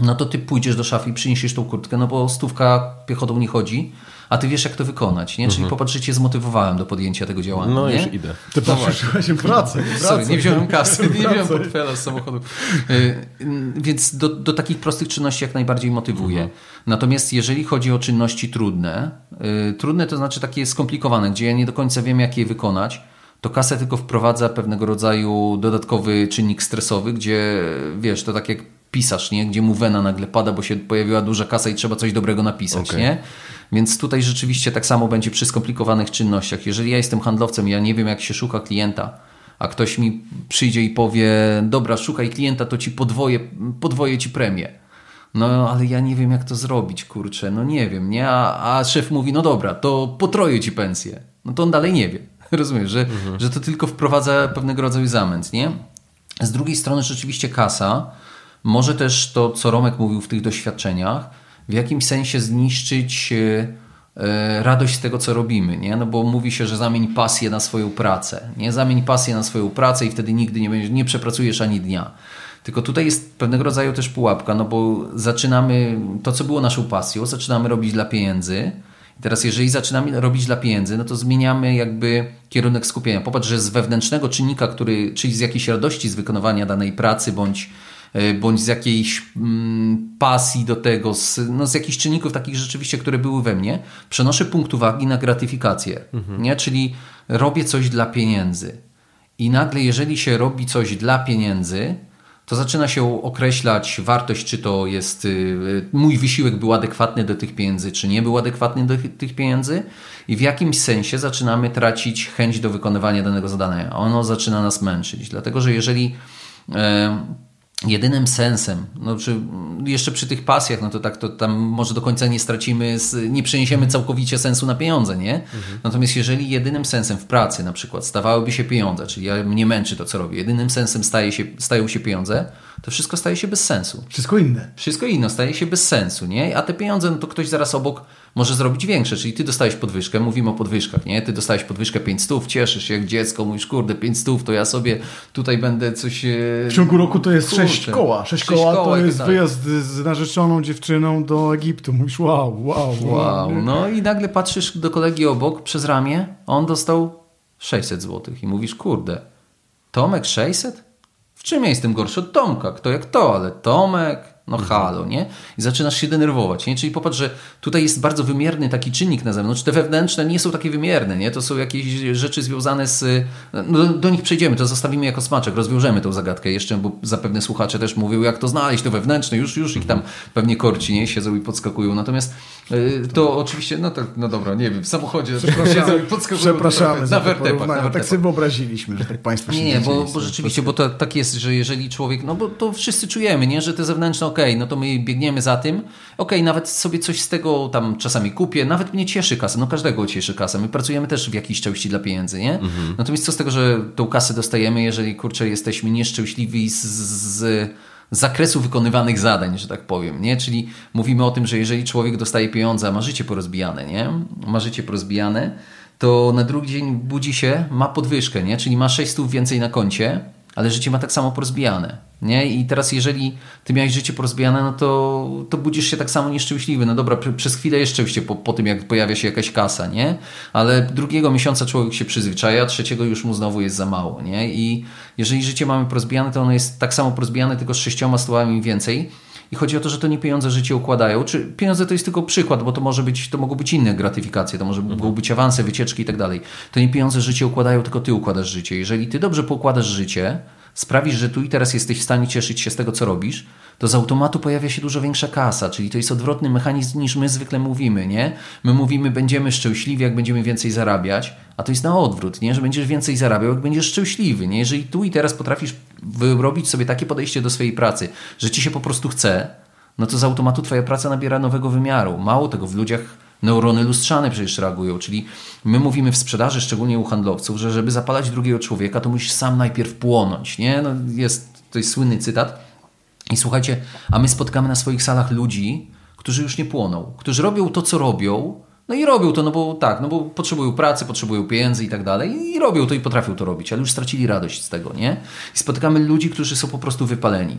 no to ty pójdziesz do szafy i przyniesiesz tą kurtkę, no bo stówka piechotą nie chodzi, a ty wiesz, jak to wykonać, nie? Czyli mhm. popatrz, że cię zmotywowałem do podjęcia tego działania. No nie? już idę. Ty no właśnie pracę, Sorry, nie wziąłem kasy, nie wziąłem portfela z samochodu. Y, więc do, do takich prostych czynności jak najbardziej motywuje. Mhm. Natomiast jeżeli chodzi o czynności trudne, y, trudne to znaczy takie skomplikowane, gdzie ja nie do końca wiem, jak je wykonać, to kasę tylko wprowadza pewnego rodzaju dodatkowy czynnik stresowy, gdzie wiesz, to tak jak pisarz, nie? gdzie mu wena nagle pada, bo się pojawiła duża kasa i trzeba coś dobrego napisać. Okay. Nie? Więc tutaj rzeczywiście tak samo będzie przy skomplikowanych czynnościach. Jeżeli ja jestem handlowcem, ja nie wiem, jak się szuka klienta, a ktoś mi przyjdzie i powie, dobra, szukaj klienta, to ci podwoję, podwoję ci premię. No, ale ja nie wiem, jak to zrobić, kurczę, no nie wiem, nie? A, a szef mówi, no dobra, to potroję ci pensję. No to on dalej nie wie. Rozumiesz, że, mhm. że to tylko wprowadza pewnego rodzaju zamęt, nie? Z drugiej strony rzeczywiście kasa może też to, co Romek mówił w tych doświadczeniach, w jakimś sensie zniszczyć e, e, radość z tego, co robimy, nie? No bo mówi się, że zamień pasję na swoją pracę, nie? Zamień pasję na swoją pracę i wtedy nigdy nie, będziesz, nie przepracujesz ani dnia. Tylko tutaj jest pewnego rodzaju też pułapka, no bo zaczynamy to, co było naszą pasją, zaczynamy robić dla pieniędzy, teraz jeżeli zaczynamy robić dla pieniędzy, no to zmieniamy jakby kierunek skupienia. Popatrz, że z wewnętrznego czynnika, który, czyli z jakiejś radości z wykonywania danej pracy bądź bądź z jakiejś mm, pasji do tego, z, no, z jakichś czynników takich rzeczywiście, które były we mnie, przenoszę punkt uwagi na gratyfikację. Mhm. Nie? Czyli robię coś dla pieniędzy. I nagle, jeżeli się robi coś dla pieniędzy, to zaczyna się określać wartość, czy to jest y, mój wysiłek był adekwatny do tych pieniędzy, czy nie był adekwatny do tych pieniędzy, i w jakimś sensie zaczynamy tracić chęć do wykonywania danego zadania. Ono zaczyna nas męczyć, dlatego że jeżeli e, jedynym sensem, no przy, jeszcze przy tych pasjach, no to tak to tam może do końca nie stracimy, nie przeniesiemy całkowicie sensu na pieniądze, nie? Mhm. Natomiast jeżeli jedynym sensem w pracy na przykład stawałyby się pieniądze, czyli ja mnie męczy to, co robię, jedynym sensem staje się, stają się pieniądze, to wszystko staje się bez sensu. Wszystko inne. Wszystko inne staje się bez sensu, nie? A te pieniądze, no to ktoś zaraz obok może zrobić większe, czyli ty dostałeś podwyżkę, mówimy o podwyżkach, nie? Ty dostałeś podwyżkę 5 stów, cieszysz się jak dziecko, mówisz, kurde, 5 stów, to ja sobie tutaj będę coś... E, w ciągu roku to jest kurczę, 6 koła. 6 koła, koła to jest tak. wyjazd z narzeczoną dziewczyną do Egiptu. Mówisz, wow, wow, wow. wow. No i nagle patrzysz do kolegi obok przez ramię, on dostał 600 zł i mówisz, kurde, Tomek 600? W czym ja jestem gorszy od Tomka? Kto jak to, ale Tomek, no halo, nie? I zaczynasz się denerwować, nie? Czyli popatrz, że tutaj jest bardzo wymierny taki czynnik na zewnątrz. Te wewnętrzne nie są takie wymierne, nie? To są jakieś rzeczy związane z... No do, do nich przejdziemy, to zostawimy jako smaczek, rozwiążemy tą zagadkę jeszcze, bo zapewne słuchacze też mówią, jak to znaleźć, to wewnętrzne, już, już ich tam pewnie korci, nie? Siedzą i podskakują. Natomiast to oczywiście, no tak, no dobra, nie wiem, w samochodzie podskakują. Przepraszamy na wertepach, na Tak sobie wyobraziliśmy, że tak Państwo się Nie, nie, bo, bo rzeczywiście, bo to tak jest, że jeżeli człowiek, no bo to wszyscy czujemy, nie? Że te zewnętrzne ok, no to my biegniemy za tym, ok, nawet sobie coś z tego tam czasami kupię, nawet mnie cieszy kasa, no każdego cieszy kasa, my pracujemy też w jakiejś części dla pieniędzy, nie? Mhm. Natomiast co z tego, że tą kasę dostajemy, jeżeli kurczę jesteśmy nieszczęśliwi z, z zakresu wykonywanych zadań, że tak powiem, nie? Czyli mówimy o tym, że jeżeli człowiek dostaje pieniądze, a ma życie porozbijane, nie? Ma życie porozbijane, to na drugi dzień budzi się, ma podwyżkę, nie? Czyli ma 600 więcej na koncie, ale życie ma tak samo porozbijane. Nie? I teraz jeżeli ty miałeś życie porozbijane, no to, to budzisz się tak samo nieszczęśliwy. No dobra, przez chwilę jest szczęście po, po tym, jak pojawia się jakaś kasa, nie? Ale drugiego miesiąca człowiek się przyzwyczaja, trzeciego już mu znowu jest za mało, nie? I jeżeli życie mamy porozbijane, to ono jest tak samo porozbijane, tylko z sześcioma stołami więcej. I chodzi o to, że to nie pieniądze życie układają. Czy pieniądze to jest tylko przykład, bo to może być, to mogą być inne gratyfikacje, to może mhm. mogą być awanse, wycieczki i tak dalej. To nie pieniądze życie układają, tylko ty układasz życie. Jeżeli ty dobrze pokładasz życie, sprawisz, że tu i teraz jesteś w stanie cieszyć się z tego, co robisz, to z automatu pojawia się dużo większa kasa, czyli to jest odwrotny mechanizm niż my zwykle mówimy, nie? My mówimy, będziemy szczęśliwi, jak będziemy więcej zarabiać, a to jest na odwrót, nie? Że będziesz więcej zarabiał, jak będziesz szczęśliwy, nie? Jeżeli tu i teraz potrafisz wyrobić sobie takie podejście do swojej pracy, że ci się po prostu chce, no to z automatu twoja praca nabiera nowego wymiaru. Mało tego, w ludziach neurony lustrzane przecież reagują, czyli my mówimy w sprzedaży, szczególnie u handlowców, że żeby zapalać drugiego człowieka, to musisz sam najpierw płonąć, nie? No jest, to jest słynny cytat. I słuchajcie, a my spotkamy na swoich salach ludzi, którzy już nie płoną, którzy robią to, co robią, no i robią to, no bo tak, no bo potrzebują pracy, potrzebują pieniędzy i tak dalej i robią to i potrafią to robić, ale już stracili radość z tego, nie? I spotykamy ludzi, którzy są po prostu wypaleni.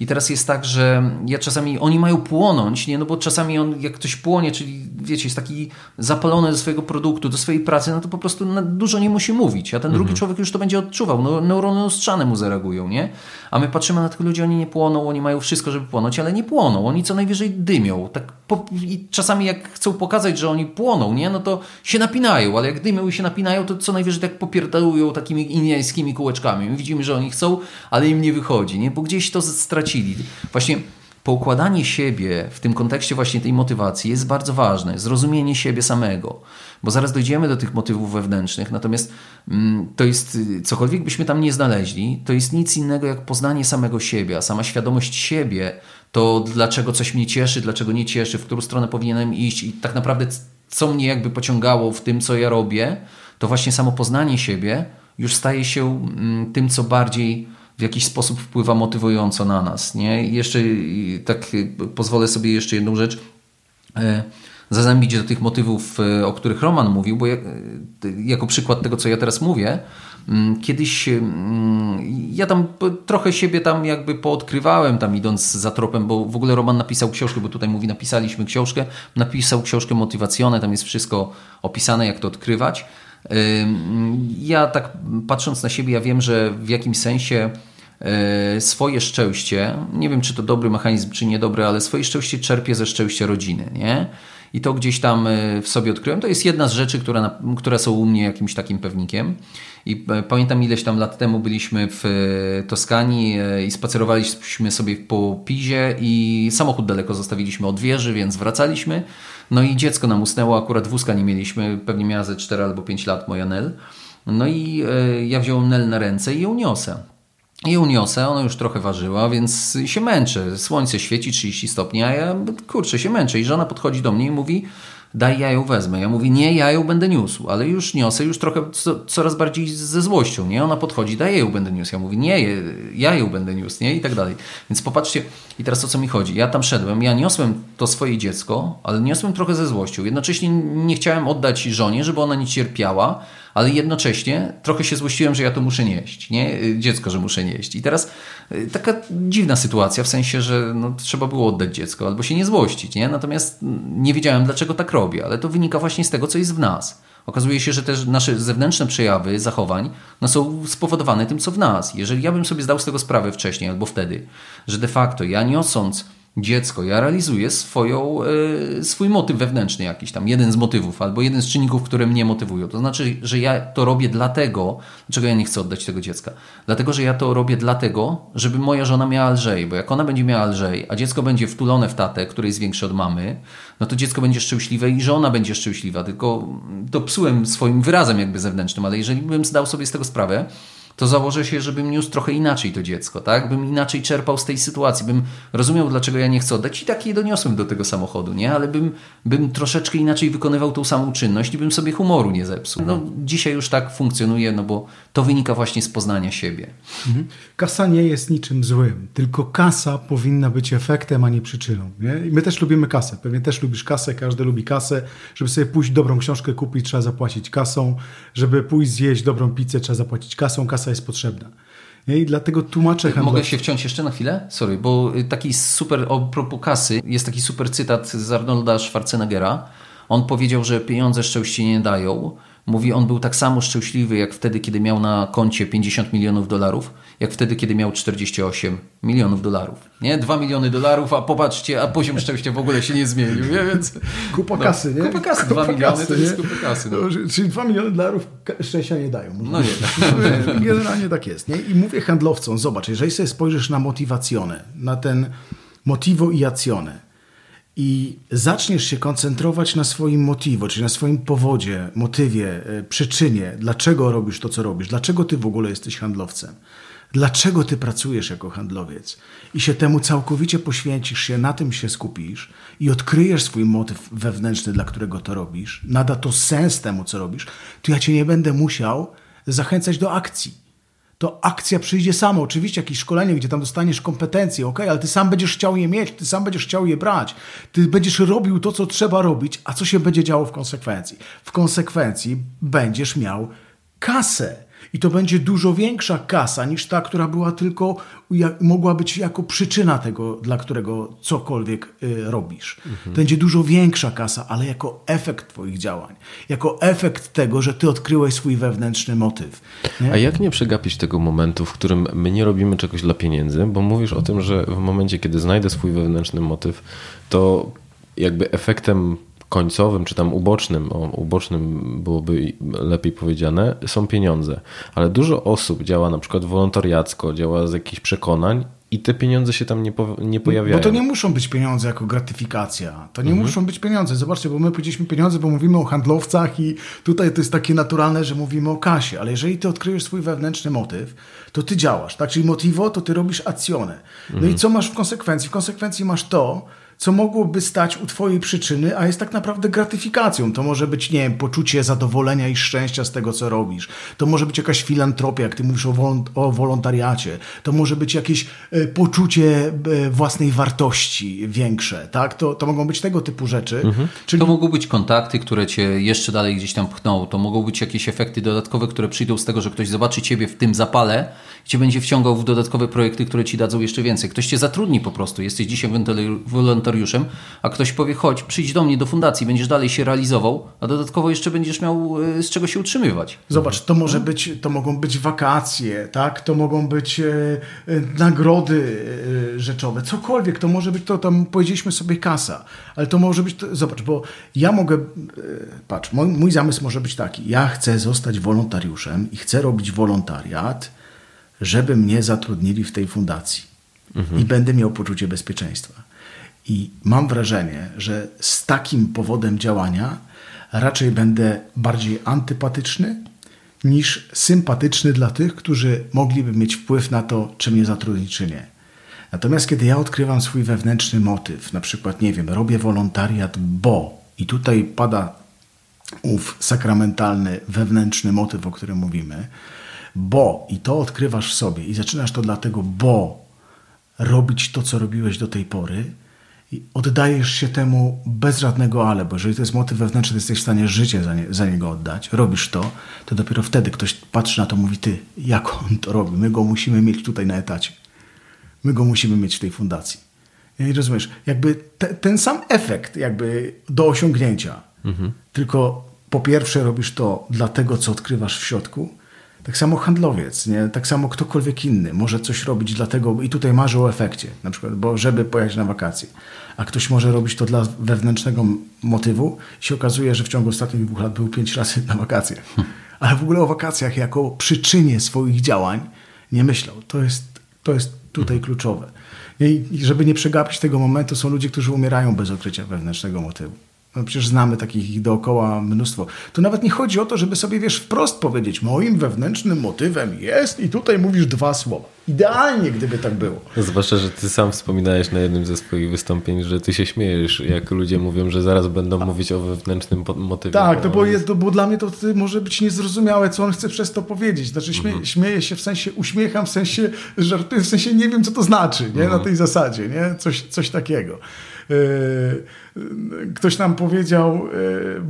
I teraz jest tak, że ja czasami, oni mają płonąć, nie? No bo czasami on, jak ktoś płonie, czyli wiecie, jest taki zapalony do swojego produktu, do swojej pracy, no to po prostu dużo nie musi mówić, a ten mhm. drugi człowiek już to będzie odczuwał, no, neurony lustrzane mu zareagują, nie? A my patrzymy na tych ludzi, oni nie płoną, oni mają wszystko, żeby płonąć, ale nie płoną, oni co najwyżej dymią, tak po, i czasami jak chcą pokazać, że oni płoną, nie? No to się napinają, ale jak dymią i się napinają, to co najwyżej tak popierdalują takimi indiańskimi kółeczkami. My widzimy, że oni chcą, ale im nie wychodzi, nie? Bo gdzieś to stracili. Właśnie poukładanie siebie w tym kontekście właśnie tej motywacji jest bardzo ważne. Zrozumienie siebie samego, bo zaraz dojdziemy do tych motywów wewnętrznych. Natomiast mm, to jest, cokolwiek byśmy tam nie znaleźli, to jest nic innego jak poznanie samego siebie, a sama świadomość siebie to dlaczego coś mnie cieszy, dlaczego nie cieszy, w którą stronę powinienem iść i tak naprawdę co mnie jakby pociągało w tym, co ja robię, to właśnie samo poznanie siebie już staje się mm, tym, co bardziej w jakiś sposób wpływa motywująco na nas. Nie? I jeszcze tak pozwolę sobie jeszcze jedną rzecz e, zazębić do tych motywów, e, o których Roman mówił, bo jako przykład tego, co ja teraz mówię, mm, kiedyś mm, ja tam trochę siebie tam jakby poodkrywałem tam idąc za tropem, bo w ogóle Roman napisał książkę, bo tutaj mówi napisaliśmy książkę, napisał książkę motywacjonę, tam jest wszystko opisane jak to odkrywać ja tak patrząc na siebie, ja wiem, że w jakimś sensie e, swoje szczęście, nie wiem czy to dobry mechanizm, czy niedobry, ale swoje szczęście czerpie ze szczęścia rodziny, nie? I to gdzieś tam e, w sobie odkryłem. To jest jedna z rzeczy, która, które są u mnie jakimś takim pewnikiem. I e, pamiętam ileś tam lat temu byliśmy w Toskanii i spacerowaliśmy sobie po Pizie i samochód daleko zostawiliśmy od wieży, więc wracaliśmy. No i dziecko nam usnęło, akurat wózka nie mieliśmy, pewnie miała ze 4 albo 5 lat moja Nel. No i ja wziąłem Nel na ręce i ją niosę. I uniosę, ona już trochę ważyła, więc się męczę. Słońce świeci 30 stopni, a ja kurczę się męczę. I żona podchodzi do mnie i mówi: Daj ja ją wezmę. Ja mówię: Nie, ja ją będę niósł, ale już niosę, już trochę co, coraz bardziej ze złością. Nie, ona podchodzi: Daj ja ją będę niósł. Ja mówię: Nie, ja ją będę niósł, nie i tak dalej. Więc popatrzcie, i teraz o co mi chodzi. Ja tam szedłem, ja niosłem to swoje dziecko, ale niosłem trochę ze złością. Jednocześnie nie chciałem oddać żonie, żeby ona nie cierpiała ale jednocześnie trochę się złościłem, że ja to muszę nieść, nie? Dziecko, że muszę nieść. I teraz y, taka dziwna sytuacja, w sensie, że no, trzeba było oddać dziecko albo się nie złościć, nie? Natomiast nie wiedziałem, dlaczego tak robię, ale to wynika właśnie z tego, co jest w nas. Okazuje się, że też nasze zewnętrzne przejawy zachowań no, są spowodowane tym, co w nas. Jeżeli ja bym sobie zdał z tego sprawę wcześniej albo wtedy, że de facto ja niosąc dziecko. Ja realizuję swoją, y, swój motyw wewnętrzny jakiś tam, jeden z motywów albo jeden z czynników, które mnie motywują. To znaczy, że ja to robię dlatego, dlaczego ja nie chcę oddać tego dziecka? Dlatego, że ja to robię dlatego, żeby moja żona miała lżej, bo jak ona będzie miała lżej, a dziecko będzie wtulone w tatę, który jest większy od mamy, no to dziecko będzie szczęśliwe i żona będzie szczęśliwa. Tylko to psułem swoim wyrazem jakby zewnętrznym, ale jeżeli bym zdał sobie z tego sprawę, to założę się, żebym niósł trochę inaczej to dziecko, tak? Bym inaczej czerpał z tej sytuacji, bym rozumiał, dlaczego ja nie chcę oddać i tak je doniosłem do tego samochodu, nie? Ale bym, bym troszeczkę inaczej wykonywał tą samą czynność i bym sobie humoru nie zepsuł. No, dzisiaj już tak funkcjonuje, no bo to wynika właśnie z poznania siebie. Mhm. Kasa nie jest niczym złym, tylko kasa powinna być efektem, a nie przyczyną. Nie? I my też lubimy kasę. Pewnie też lubisz kasę, każdy lubi kasę. Żeby sobie pójść dobrą książkę kupić, trzeba zapłacić kasą. Żeby pójść zjeść dobrą pizzę, trzeba zapłacić kasą. Kasa jest potrzebna. Nie? I dlatego tłumaczę handlowi... Mogę się wciąć jeszcze na chwilę? Sorry, bo taki super, o propos kasy, jest taki super cytat z Arnolda Schwarzeneggera. On powiedział, że pieniądze szczęście nie dają, Mówi, on był tak samo szczęśliwy jak wtedy, kiedy miał na koncie 50 milionów dolarów, jak wtedy, kiedy miał 48 milionów dolarów. Nie? 2 miliony dolarów, a popatrzcie, a poziom szczęścia w ogóle się nie zmienił, nie? Więc, kupa no, kasy, nie? Kupa kasy, 2 miliony kasy, to jest kupa kasy. No. No, czyli 2 miliony dolarów szczęścia nie dają. No nie. Generalnie tak jest. Nie? I mówię handlowcom, zobacz, jeżeli sobie spojrzysz na motywacjonę, na ten motivo i acjonę, i zaczniesz się koncentrować na swoim motivo, czyli na swoim powodzie, motywie, e, przyczynie, dlaczego robisz to, co robisz, dlaczego ty w ogóle jesteś handlowcem, dlaczego ty pracujesz jako handlowiec? I się temu całkowicie poświęcisz się, na tym się skupisz i odkryjesz swój motyw wewnętrzny, dla którego to robisz, nada to sens temu, co robisz, to ja cię nie będę musiał zachęcać do akcji to akcja przyjdzie sama. Oczywiście jakieś szkolenie, gdzie tam dostaniesz kompetencje, ok, ale ty sam będziesz chciał je mieć, ty sam będziesz chciał je brać. Ty będziesz robił to, co trzeba robić, a co się będzie działo w konsekwencji? W konsekwencji będziesz miał kasę. I to będzie dużo większa kasa niż ta, która była tylko, mogła być jako przyczyna tego, dla którego cokolwiek y, robisz. Mhm. Będzie dużo większa kasa, ale jako efekt Twoich działań. Jako efekt tego, że Ty odkryłeś swój wewnętrzny motyw. Nie? A jak nie przegapić tego momentu, w którym my nie robimy czegoś dla pieniędzy, bo mówisz o tym, że w momencie, kiedy znajdę swój wewnętrzny motyw, to jakby efektem końcowym, czy tam ubocznym, o, ubocznym byłoby lepiej powiedziane, są pieniądze. Ale dużo osób działa na przykład wolontariacko, działa z jakichś przekonań i te pieniądze się tam nie, po, nie pojawiają. Bo to nie muszą być pieniądze jako gratyfikacja. To nie mhm. muszą być pieniądze. Zobaczcie, bo my powiedzieliśmy pieniądze, bo mówimy o handlowcach i tutaj to jest takie naturalne, że mówimy o kasie. Ale jeżeli ty odkryjesz swój wewnętrzny motyw, to ty działasz. Tak? Czyli motivo, to ty robisz acjonę. No mhm. i co masz w konsekwencji? W konsekwencji masz to, co mogłoby stać u Twojej przyczyny, a jest tak naprawdę gratyfikacją. To może być, nie wiem, poczucie zadowolenia i szczęścia z tego, co robisz. To może być jakaś filantropia, jak Ty mówisz o, wolont o wolontariacie. To może być jakieś e, poczucie e, własnej wartości większe, tak? To, to mogą być tego typu rzeczy. Mhm. Czyli... To mogą być kontakty, które Cię jeszcze dalej gdzieś tam pchną. To mogą być jakieś efekty dodatkowe, które przyjdą z tego, że ktoś zobaczy Ciebie w tym zapale i Cię będzie wciągał w dodatkowe projekty, które Ci dadzą jeszcze więcej. Ktoś Cię zatrudni po prostu. Jesteś dzisiaj wolontariatem a ktoś powie, chodź, przyjdź do mnie do fundacji, będziesz dalej się realizował, a dodatkowo jeszcze będziesz miał e, z czego się utrzymywać. Zobacz, to może być, to mogą być wakacje, tak? To mogą być e, e, nagrody rzeczowe, cokolwiek, to może być to, tam powiedzieliśmy sobie kasa, ale to może być, to, zobacz, bo ja mogę, patrz, mój, mój zamysł może być taki, ja chcę zostać wolontariuszem i chcę robić wolontariat, żeby mnie zatrudnili w tej fundacji i będę miał poczucie bezpieczeństwa. I mam wrażenie, że z takim powodem działania raczej będę bardziej antypatyczny niż sympatyczny dla tych, którzy mogliby mieć wpływ na to, czy mnie zatrudnić, czy nie. Natomiast kiedy ja odkrywam swój wewnętrzny motyw, na przykład, nie wiem, robię wolontariat, bo i tutaj pada ów sakramentalny, wewnętrzny motyw, o którym mówimy, bo i to odkrywasz w sobie i zaczynasz to dlatego, bo robić to, co robiłeś do tej pory i oddajesz się temu bez żadnego ale, bo jeżeli to jest motyw wewnętrzny, to jesteś w stanie życie za, nie, za niego oddać, robisz to, to dopiero wtedy ktoś patrzy na to mówi, ty, jak on to robi? My go musimy mieć tutaj na etacie. My go musimy mieć w tej fundacji. I rozumiesz, jakby te, ten sam efekt jakby do osiągnięcia, tylko po pierwsze robisz to dla tego, co odkrywasz w środku, tak samo handlowiec, nie? tak samo ktokolwiek inny może coś robić dlatego i tutaj marzy o efekcie, na przykład, bo żeby pojechać na wakacje. A ktoś może robić to dla wewnętrznego motywu i się okazuje, że w ciągu ostatnich dwóch lat był pięć razy na wakacje. Ale w ogóle o wakacjach jako przyczynie swoich działań nie myślał. To jest, to jest tutaj kluczowe. I i żeby nie przegapić tego momentu, są ludzie, którzy umierają bez odkrycia wewnętrznego motywu. No przecież znamy takich ich dookoła mnóstwo. Tu nawet nie chodzi o to, żeby sobie, wiesz, wprost powiedzieć, moim wewnętrznym motywem jest i tutaj mówisz dwa słowa. Idealnie, gdyby tak było. Zwłaszcza, że ty sam wspominałeś na jednym ze swoich wystąpień, że ty się śmiejesz, jak ludzie mówią, że zaraz będą mówić o wewnętrznym motywie. Tak, to bo, jest, to, bo dla mnie to może być niezrozumiałe, co on chce przez to powiedzieć. Znaczy śmie, śmieję się w sensie, uśmiecham w sensie, żartuję w sensie, nie wiem, co to znaczy, nie? Na tej zasadzie, nie? Coś, coś takiego. Yy, Ktoś nam powiedział,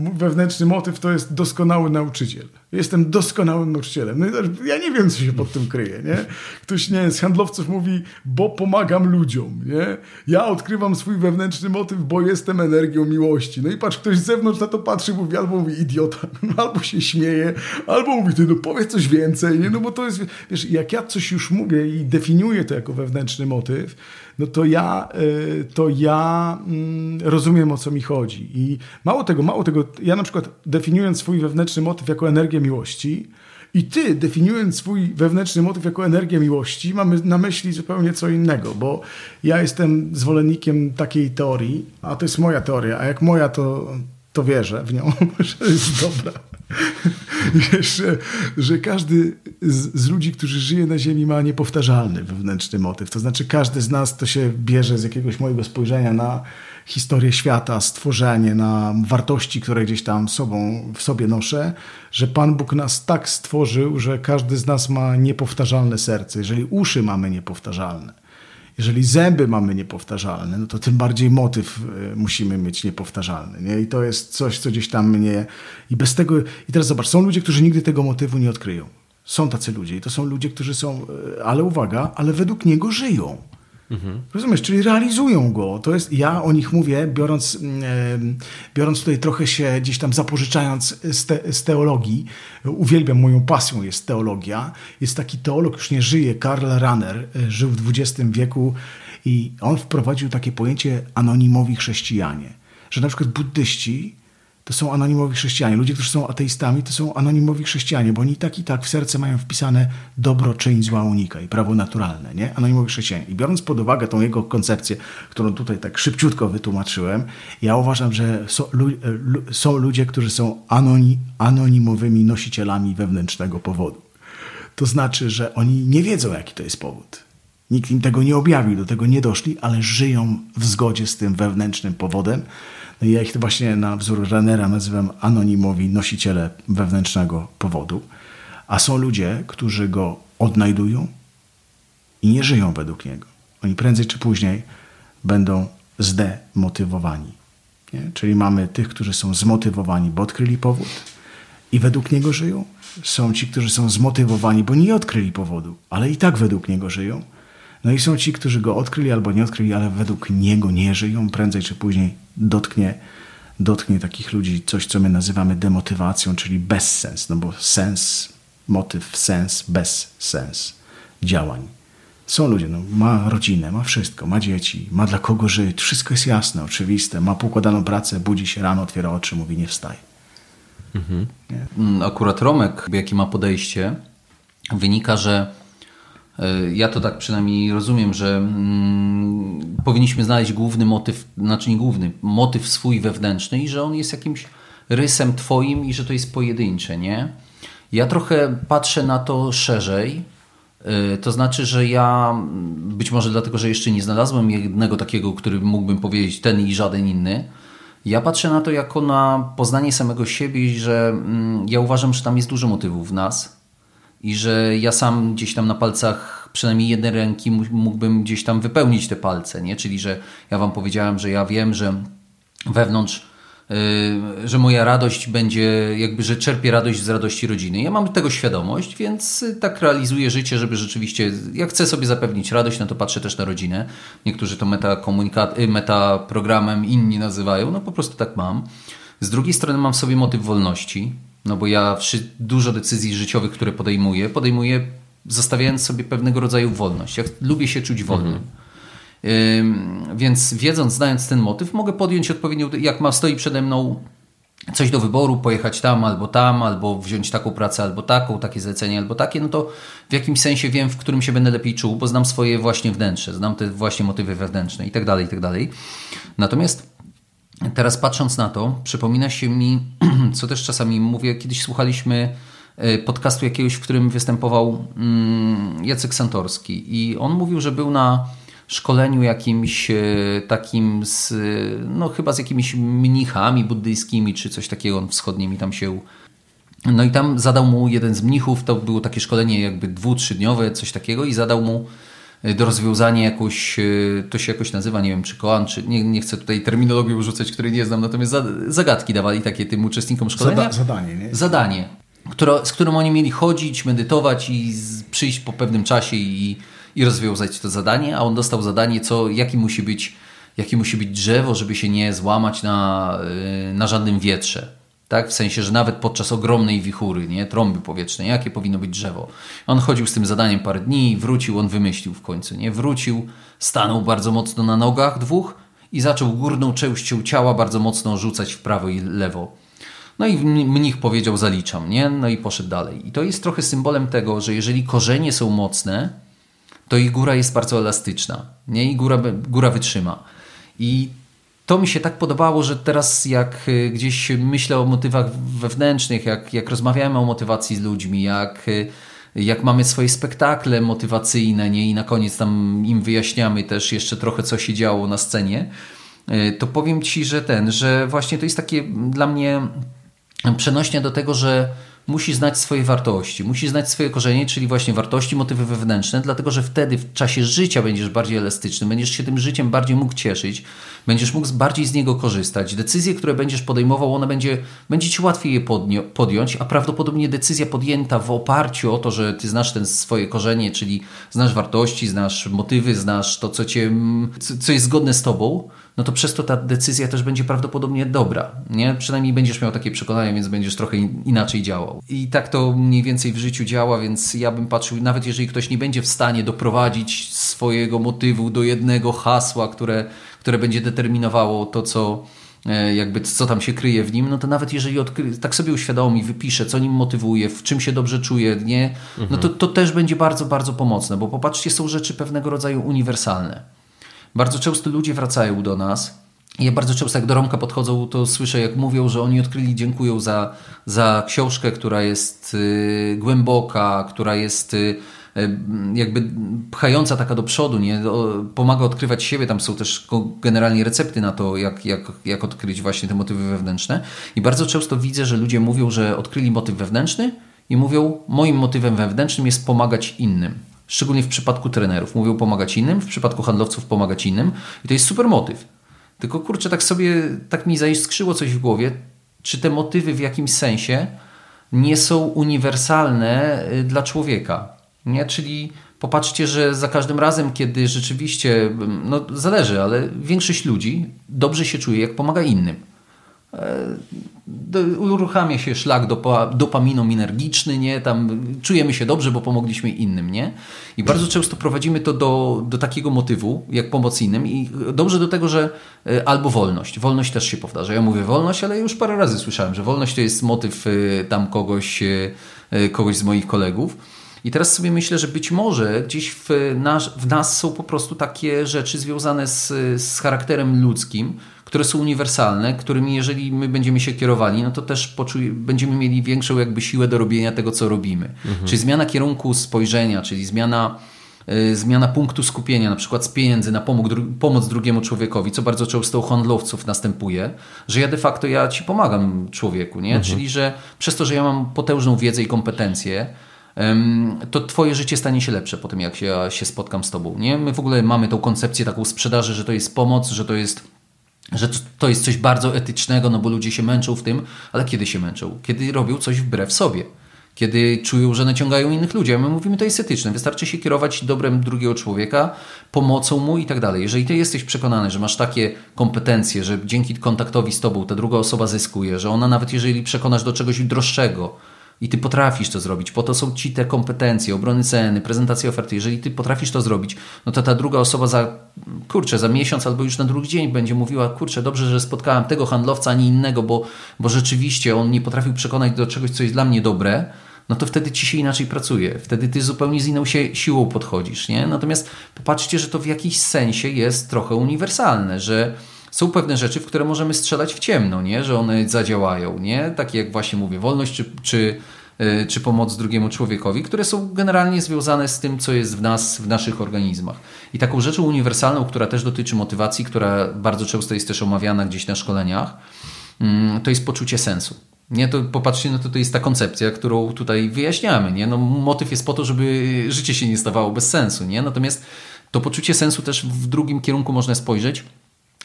yy, wewnętrzny motyw to jest doskonały nauczyciel. Jestem doskonałym nauczycielem. No ja nie wiem, co się pod tym kryje, nie? Ktoś, nie z handlowców mówi, bo pomagam ludziom, nie? Ja odkrywam swój wewnętrzny motyw, bo jestem energią miłości. No i patrz, ktoś z zewnątrz na to patrzy, mówi, albo mówi idiota, albo się śmieje, albo mówi, ty no powiedz coś więcej, nie? No bo to jest, wiesz, jak ja coś już mówię i definiuję to jako wewnętrzny motyw, no to ja, y, to ja mm, rozumiem, o co mi chodzi. I mało tego, mało tego, ja na przykład definiując swój wewnętrzny motyw jako energię miłości i ty definiując swój wewnętrzny motyw jako energię miłości, mamy na myśli zupełnie co innego, bo ja jestem zwolennikiem takiej teorii, a to jest moja teoria, a jak moja, to, to wierzę w nią, że jest dobra. Że, że każdy z, z ludzi, którzy żyje na Ziemi, ma niepowtarzalny wewnętrzny motyw. To znaczy, każdy z nas to się bierze z jakiegoś mojego spojrzenia na historię świata, stworzenie, na wartości, które gdzieś tam sobą, w sobie noszę, że Pan Bóg nas tak stworzył, że każdy z nas ma niepowtarzalne serce. Jeżeli uszy mamy niepowtarzalne, jeżeli zęby mamy niepowtarzalne, no to tym bardziej motyw y, musimy mieć niepowtarzalny. Nie? I to jest coś, co gdzieś tam mnie. I bez tego. I teraz zobacz, są ludzie, którzy nigdy tego motywu nie odkryją. Są tacy ludzie i to są ludzie, którzy są, y, ale uwaga, ale według niego żyją. Rozumiesz, czyli realizują go. To jest, ja o nich mówię, biorąc, em, biorąc tutaj trochę się gdzieś tam zapożyczając z, te, z teologii. Uwielbiam, moją pasją jest teologia. Jest taki teolog, już nie żyje, Karl Rahner, e, żył w XX wieku i on wprowadził takie pojęcie anonimowi chrześcijanie. Że na przykład buddyści to są anonimowi chrześcijanie. Ludzie, którzy są ateistami, to są anonimowi chrześcijanie, bo oni tak i tak w serce mają wpisane dobro, czyń, zła unikaj, prawo naturalne, nie? Anonimowi chrześcijanie. I biorąc pod uwagę tą jego koncepcję, którą tutaj tak szybciutko wytłumaczyłem, ja uważam, że są, lu, lu, są ludzie, którzy są anoni, anonimowymi nosicielami wewnętrznego powodu. To znaczy, że oni nie wiedzą, jaki to jest powód. Nikt im tego nie objawił, do tego nie doszli, ale żyją w zgodzie z tym wewnętrznym powodem. No ja ich właśnie na wzór Renera nazywam anonimowi nosiciele wewnętrznego powodu. A są ludzie, którzy go odnajdują i nie żyją według niego. Oni prędzej czy później będą zdemotywowani. Nie? Czyli mamy tych, którzy są zmotywowani, bo odkryli powód i według niego żyją. Są ci, którzy są zmotywowani, bo nie odkryli powodu, ale i tak według niego żyją. No i są ci, którzy go odkryli albo nie odkryli, ale według niego nie żyją. Prędzej czy później dotknie, dotknie takich ludzi coś, co my nazywamy demotywacją, czyli bezsens. No bo sens, motyw, sens, bez sens działań. Są ludzie, no, ma rodzinę, ma wszystko, ma dzieci, ma dla kogo żyć, wszystko jest jasne, oczywiste, ma poukładaną pracę, budzi się rano, otwiera oczy, mówi nie wstaj. Mhm. Akurat Romek, jakie ma podejście, wynika, że ja to tak przynajmniej rozumiem, że mm, powinniśmy znaleźć główny motyw, znaczy nie główny, motyw swój wewnętrzny i że on jest jakimś rysem twoim i że to jest pojedyncze, nie? Ja trochę patrzę na to szerzej, e, to znaczy, że ja być może dlatego, że jeszcze nie znalazłem jednego takiego, który mógłbym powiedzieć ten i żaden inny, ja patrzę na to jako na poznanie samego siebie i że mm, ja uważam, że tam jest dużo motywów w nas i że ja sam gdzieś tam na palcach przynajmniej jednej ręki mógłbym gdzieś tam wypełnić te palce, nie? Czyli, że ja wam powiedziałem, że ja wiem, że wewnątrz Y, że moja radość będzie, jakby, że czerpię radość z radości rodziny. Ja mam tego świadomość, więc tak realizuję życie, żeby rzeczywiście, jak chcę sobie zapewnić radość, no to patrzę też na rodzinę. Niektórzy to metakomunikat, y, metaprogramem, inni nazywają, no po prostu tak mam. Z drugiej strony mam sobie motyw wolności, no bo ja dużo decyzji życiowych, które podejmuję, podejmuję zostawiając sobie pewnego rodzaju wolność. Ja lubię się czuć wolnym. Mhm. Więc wiedząc, znając ten motyw, mogę podjąć odpowiednią, jak ma stoi przede mną coś do wyboru, pojechać tam albo tam, albo wziąć taką pracę albo taką, takie zlecenie albo takie, no to w jakimś sensie wiem, w którym się będę lepiej czuł, bo znam swoje właśnie wnętrze, znam te właśnie motywy wewnętrzne i tak dalej, i tak dalej. Natomiast teraz patrząc na to, przypomina się mi, co też czasami mówię, kiedyś słuchaliśmy e, podcastu jakiegoś, w którym występował mm, Jacek Santorski i on mówił, że był na szkoleniu jakimś e, takim z, no chyba z jakimiś mnichami buddyjskimi czy coś takiego, on wschodnimi tam się no i tam zadał mu jeden z mnichów, to było takie szkolenie jakby dwu, trzydniowe, coś takiego i zadał mu do rozwiązania jakoś, e, to się jakoś nazywa, nie wiem czy koan, czy nie, nie chcę tutaj terminologii urzucać, której nie znam, natomiast zagadki dawali takie tym uczestnikom szkolenia. Zada zadanie, nie? Zadanie, które, z którym oni mieli chodzić, medytować i przyjść po pewnym czasie i i rozwiązać to zadanie, a on dostał zadanie, co, jaki musi być, jaki musi być drzewo, żeby się nie złamać na, y, na żadnym wietrze. Tak? W sensie, że nawet podczas ogromnej wichury, nie? trąby powietrznej, jakie powinno być drzewo. On chodził z tym zadaniem parę dni, wrócił, on wymyślił w końcu. Nie? Wrócił, stanął bardzo mocno na nogach dwóch i zaczął górną częścią ciała bardzo mocno rzucać w prawo i lewo. No i mnich powiedział zaliczam, nie? No i poszedł dalej. I to jest trochę symbolem tego, że jeżeli korzenie są mocne, to ich góra jest bardzo elastyczna nie? i góra, góra wytrzyma. I to mi się tak podobało, że teraz jak y, gdzieś myślę o motywach wewnętrznych, jak, jak rozmawiamy o motywacji z ludźmi, jak, y, jak mamy swoje spektakle motywacyjne nie? i na koniec tam im wyjaśniamy też jeszcze trochę, co się działo na scenie, y, to powiem Ci, że ten, że właśnie to jest takie dla mnie przenośnie do tego, że musi znać swoje wartości, musi znać swoje korzenie, czyli właśnie wartości, motywy wewnętrzne, dlatego że wtedy w czasie życia będziesz bardziej elastyczny, będziesz się tym życiem bardziej mógł cieszyć, będziesz mógł bardziej z niego korzystać. Decyzje, które będziesz podejmował, one będzie, będzie ci łatwiej je podjąć, a prawdopodobnie decyzja podjęta w oparciu o to, że ty znasz ten swoje korzenie, czyli znasz wartości, znasz motywy, znasz to, co, cię, co jest zgodne z tobą, no to przez to ta decyzja też będzie prawdopodobnie dobra. Nie? Przynajmniej będziesz miał takie przekonanie, więc będziesz trochę inaczej działał. I tak to mniej więcej w życiu działa, więc ja bym patrzył, nawet jeżeli ktoś nie będzie w stanie doprowadzić swojego motywu do jednego hasła, które, które będzie determinowało to, co e, jakby co tam się kryje w nim, no to nawet jeżeli odkry... tak sobie uświadomi, wypisze, co nim motywuje, w czym się dobrze czuje, nie? no to, to też będzie bardzo, bardzo pomocne, bo popatrzcie, są rzeczy pewnego rodzaju uniwersalne. Bardzo często ludzie wracają do nas. Ja bardzo często, jak do Romka podchodzą, to słyszę, jak mówią, że oni odkryli, dziękują za, za książkę, która jest y, głęboka, która jest y, y, jakby pchająca taka do przodu, nie? pomaga odkrywać siebie. Tam są też generalnie recepty na to, jak, jak, jak odkryć właśnie te motywy wewnętrzne. I bardzo często widzę, że ludzie mówią, że odkryli motyw wewnętrzny i mówią, moim motywem wewnętrznym jest pomagać innym. Szczególnie w przypadku trenerów. Mówią pomagać innym, w przypadku handlowców pomagać innym. I to jest super motyw. Tylko kurczę, tak sobie, tak mi zaiskrzyło coś w głowie, czy te motywy w jakimś sensie nie są uniwersalne y, dla człowieka. Nie? Czyli popatrzcie, że za każdym razem, kiedy rzeczywiście, no zależy, ale większość ludzi dobrze się czuje, jak pomaga innym. E, uruchamia się szlak dopaminominergiczny, nie? Tam czujemy się dobrze, bo pomogliśmy innym, nie? I bardzo często prowadzimy to do, do takiego motywu, jak pomoc innym i dobrze do tego, że e, albo wolność. Wolność też się powtarza. Ja mówię wolność, ale już parę razy słyszałem, że wolność to jest motyw e, tam kogoś, kogoś z moich kolegów. I teraz sobie myślę, że być może gdzieś w nas, w nas są po prostu takie rzeczy związane z, z charakterem ludzkim, które są uniwersalne, którymi jeżeli my będziemy się kierowali, no to też poczuj, będziemy mieli większą jakby siłę do robienia tego, co robimy. Mhm. Czyli zmiana kierunku spojrzenia, czyli zmiana y, zmiana punktu skupienia, na przykład z pieniędzy na pomoc, pomoc drugiemu człowiekowi, co bardzo często u handlowców następuje, że ja de facto ja ci pomagam człowieku, nie? Mhm. Czyli, że przez to, że ja mam potężną wiedzę i kompetencje, to twoje życie stanie się lepsze po tym, jak się, się spotkam z tobą, nie? My w ogóle mamy tą koncepcję taką sprzedaży, że to jest pomoc, że to jest że to jest coś bardzo etycznego, no bo ludzie się męczą w tym, ale kiedy się męczą? Kiedy robią coś wbrew sobie. Kiedy czują, że naciągają innych ludzi. A my mówimy, to jest etyczne. Wystarczy się kierować dobrem drugiego człowieka, pomocą mu i tak dalej. Jeżeli ty jesteś przekonany, że masz takie kompetencje, że dzięki kontaktowi z tobą ta druga osoba zyskuje, że ona nawet jeżeli przekonasz do czegoś droższego, i ty potrafisz to zrobić. Po to są ci te kompetencje, obrony ceny, prezentacja oferty. Jeżeli ty potrafisz to zrobić, no to ta druga osoba za, kurczę, za miesiąc albo już na drugi dzień będzie mówiła, kurczę, dobrze, że spotkałem tego handlowca, a nie innego, bo, bo rzeczywiście on nie potrafił przekonać do czegoś, co jest dla mnie dobre, no to wtedy ci się inaczej pracuje. Wtedy ty zupełnie z inną się, siłą podchodzisz, nie? Natomiast popatrzcie, że to w jakiś sensie jest trochę uniwersalne, że są pewne rzeczy, w które możemy strzelać w ciemno, nie? że one zadziałają, nie? takie jak właśnie mówię, wolność czy, czy, e, czy pomoc drugiemu człowiekowi, które są generalnie związane z tym, co jest w nas, w naszych organizmach. I taką rzeczą uniwersalną, która też dotyczy motywacji, która bardzo często jest też omawiana gdzieś na szkoleniach, mm, to jest poczucie sensu. Nie, to popatrzcie, no to, to jest ta koncepcja, którą tutaj wyjaśniamy. Nie? No, motyw jest po to, żeby życie się nie stawało bez sensu. Nie? Natomiast to poczucie sensu też w drugim kierunku można spojrzeć,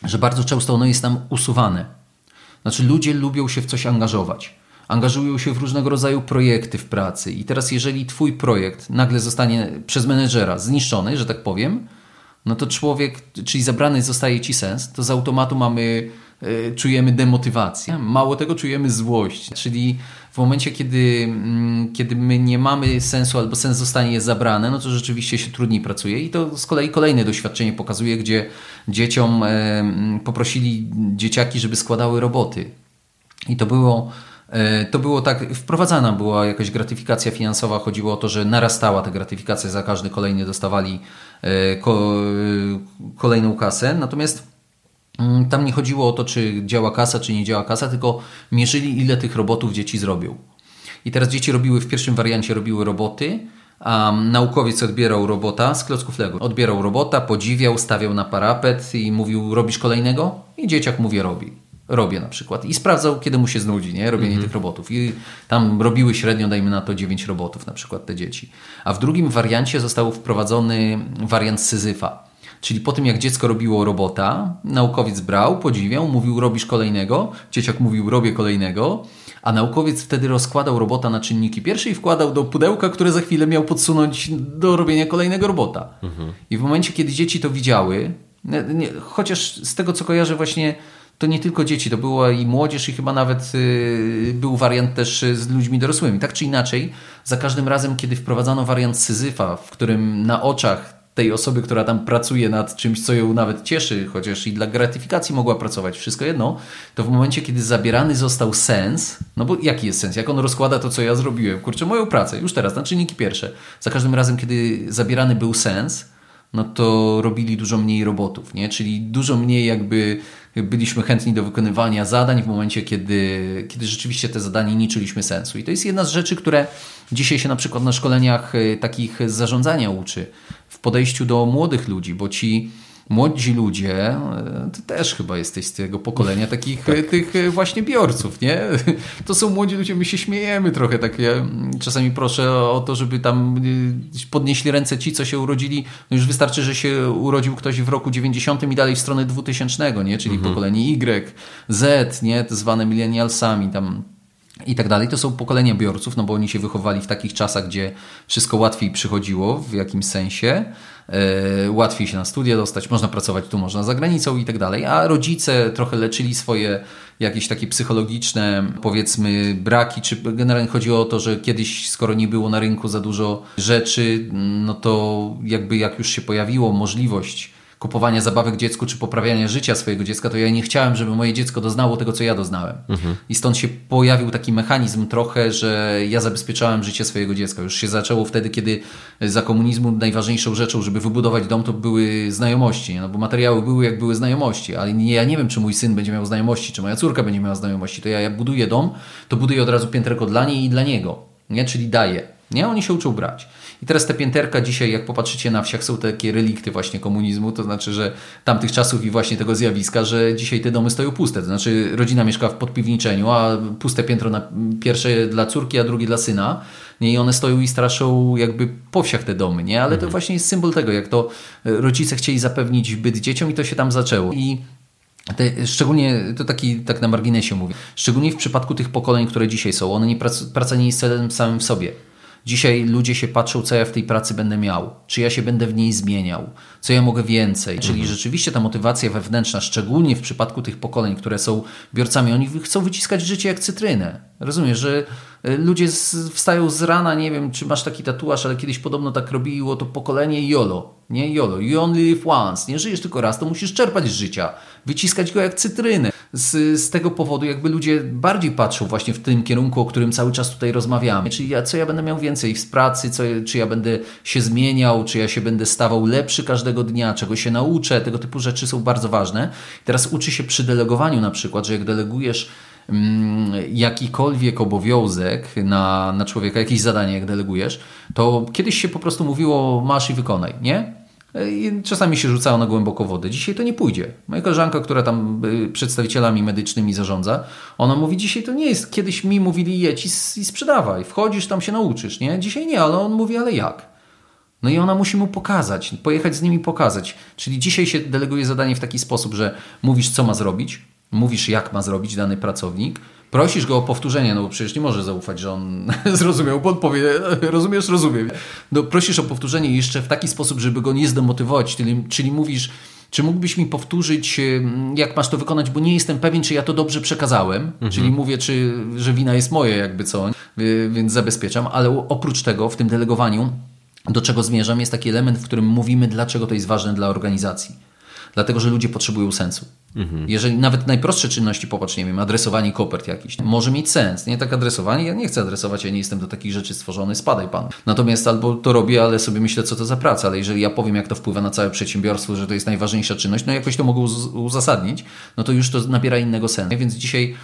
że bardzo często ono jest nam usuwane. Znaczy, ludzie lubią się w coś angażować. Angażują się w różnego rodzaju projekty w pracy. I teraz, jeżeli Twój projekt nagle zostanie przez menedżera zniszczony, że tak powiem, no to człowiek, czyli zabrany zostaje Ci sens, to z automatu mamy Y, czujemy demotywację. Mało tego, czujemy złość, czyli w momencie, kiedy, mm, kiedy my nie mamy sensu albo sens zostanie zabrany, no to rzeczywiście się trudniej pracuje. I to z kolei kolejne doświadczenie pokazuje, gdzie dzieciom poprosili dzieciaki, żeby składały roboty. I to było e, to było tak, wprowadzana była jakaś gratyfikacja finansowa, chodziło o to, że narastała ta gratyfikacja, za każdy kolejny dostawali e, e, kolejną kasę, natomiast tam nie chodziło o to, czy działa kasa, czy nie działa kasa, tylko mierzyli, ile tych robotów dzieci zrobią. I teraz dzieci robiły w pierwszym wariancie robiły roboty, a naukowiec odbierał robota z klocków Lego. Odbierał robota, podziwiał, stawiał na parapet i mówił: Robisz kolejnego? I dzieciak mówi: Robi. Robię na przykład. I sprawdzał, kiedy mu się znudzi, nie? Robienie mm -hmm. tych robotów. I tam robiły średnio, dajmy na to, 9 robotów, na przykład te dzieci. A w drugim wariancie został wprowadzony wariant Syzyfa Czyli po tym, jak dziecko robiło robota, naukowiec brał, podziwiał, mówił robisz kolejnego, dzieciak mówił robię kolejnego, a naukowiec wtedy rozkładał robota na czynniki pierwsze i wkładał do pudełka, które za chwilę miał podsunąć do robienia kolejnego robota. Mhm. I w momencie, kiedy dzieci to widziały, nie, chociaż z tego co kojarzę właśnie to nie tylko dzieci, to była i młodzież i chyba nawet y, był wariant też z ludźmi dorosłymi. Tak czy inaczej, za każdym razem, kiedy wprowadzano wariant Syzyfa, w którym na oczach tej osoby, która tam pracuje nad czymś, co ją nawet cieszy, chociaż i dla gratyfikacji mogła pracować, wszystko jedno, to w momencie, kiedy zabierany został sens, no bo jaki jest sens? Jak on rozkłada to, co ja zrobiłem? Kurczę, moją pracę, już teraz, na czynniki pierwsze. Za każdym razem, kiedy zabierany był sens, no to robili dużo mniej robotów, nie? Czyli dużo mniej jakby byliśmy chętni do wykonywania zadań w momencie, kiedy, kiedy rzeczywiście te zadania nie czuliśmy sensu. I to jest jedna z rzeczy, które dzisiaj się na przykład na szkoleniach y, takich zarządzania uczy, w podejściu do młodych ludzi, bo ci młodzi ludzie, e, ty też chyba jesteś z tego pokolenia takich tak. tych e, właśnie biorców, nie? To są młodzi ludzie, my się śmiejemy trochę, tak ja czasami proszę o to, żeby tam e, podnieśli ręce ci, co się urodzili, no już wystarczy, że się urodził ktoś w roku 90 i dalej w stronę 2000, nie? Czyli mhm. pokolenie Y, Z, nie? Te zwane millennialsami tam i tak dalej. To są pokolenia biorców, no bo oni się wychowali w takich czasach, gdzie wszystko łatwiej przychodziło w jakimś sensie. E, łatwiej się na studia dostać, można pracować tu, można za granicą i tak dalej. A rodzice trochę leczyli swoje jakieś takie psychologiczne, powiedzmy, braki, czy generalnie chodzi o to, że kiedyś, skoro nie było na rynku za dużo rzeczy, no to jakby jak już się pojawiło możliwość kupowania zabawek dziecku czy poprawiania życia swojego dziecka, to ja nie chciałem, żeby moje dziecko doznało tego, co ja doznałem. Mhm. I stąd się pojawił taki mechanizm trochę, że ja zabezpieczałem życie swojego dziecka. Już się zaczęło wtedy, kiedy za komunizmu najważniejszą rzeczą, żeby wybudować dom, to były znajomości. No bo materiały były jak były znajomości, ale nie, ja nie wiem, czy mój syn będzie miał znajomości, czy moja córka będzie miała znajomości. To ja, ja buduję dom, to buduję od razu pięterko dla niej i dla niego. Nie? Czyli daję. Nie? Oni się uczą brać. I teraz te pięterka dzisiaj, jak popatrzycie na wsiach, są takie relikty właśnie komunizmu, to znaczy, że tamtych czasów i właśnie tego zjawiska, że dzisiaj te domy stoją puste. To znaczy, rodzina mieszka w podpiwniczeniu, a puste piętro na pierwsze dla córki, a drugie dla syna. Nie? I one stoją i straszą jakby po wsiach te domy, nie? Ale mhm. to właśnie jest symbol tego, jak to rodzice chcieli zapewnić byt dzieciom i to się tam zaczęło. I te, szczególnie, to taki tak na marginesie mówię, szczególnie w przypadku tych pokoleń, które dzisiaj są, one nie prac, praca nie jest celem samym w sobie. Dzisiaj ludzie się patrzą, co ja w tej pracy będę miał, czy ja się będę w niej zmieniał, co ja mogę więcej. Czyli mhm. rzeczywiście ta motywacja wewnętrzna, szczególnie w przypadku tych pokoleń, które są biorcami, oni chcą wyciskać życie jak cytrynę. Rozumiesz, że ludzie wstają z rana, nie wiem, czy masz taki tatuaż, ale kiedyś podobno tak robiło to pokolenie YOLO. Nie YOLO, you only live once. Nie żyjesz tylko raz, to musisz czerpać z życia, wyciskać go jak cytrynę. Z, z tego powodu jakby ludzie bardziej patrzą właśnie w tym kierunku, o którym cały czas tutaj rozmawiamy. Czyli ja, co ja będę miał więcej z pracy, co, czy ja będę się zmieniał, czy ja się będę stawał lepszy każdego dnia, czego się nauczę. Tego typu rzeczy są bardzo ważne. Teraz uczy się przy delegowaniu na przykład, że jak delegujesz jakikolwiek obowiązek na, na człowieka, jakieś zadanie, jak delegujesz, to kiedyś się po prostu mówiło masz i wykonaj, nie? I czasami się rzucało na głęboko wodę. Dzisiaj to nie pójdzie. Moja koleżanka, która tam y, przedstawicielami medycznymi zarządza, ona mówi, dzisiaj to nie jest. Kiedyś mi mówili jedź i, i sprzedawaj. Wchodzisz, tam się nauczysz, nie? Dzisiaj nie, ale on mówi, ale jak? No i ona musi mu pokazać, pojechać z nimi pokazać. Czyli dzisiaj się deleguje zadanie w taki sposób, że mówisz, co ma zrobić, mówisz, jak ma zrobić dany pracownik, prosisz go o powtórzenie, no bo przecież nie może zaufać, że on zrozumiał, bo on powie, rozumiesz, rozumiem. No, prosisz o powtórzenie jeszcze w taki sposób, żeby go nie zdemotywować, czyli, czyli mówisz, czy mógłbyś mi powtórzyć, jak masz to wykonać, bo nie jestem pewien, czy ja to dobrze przekazałem, mhm. czyli mówię, czy, że wina jest moja, jakby co, więc zabezpieczam, ale oprócz tego w tym delegowaniu, do czego zmierzam, jest taki element, w którym mówimy, dlaczego to jest ważne dla organizacji dlatego że ludzie potrzebują sensu. Mhm. Jeżeli nawet najprostsze czynności, popatrz, nie wiem, adresowanie kopert jakiś, może mieć sens. Nie tak adresowanie, ja nie chcę adresować, ja nie jestem do takich rzeczy stworzony, spadaj pan. Natomiast albo to robię, ale sobie myślę, co to za praca, ale jeżeli ja powiem, jak to wpływa na całe przedsiębiorstwo, że to jest najważniejsza czynność, no jakoś to mogę uzasadnić, no to już to nabiera innego sensu. Więc dzisiaj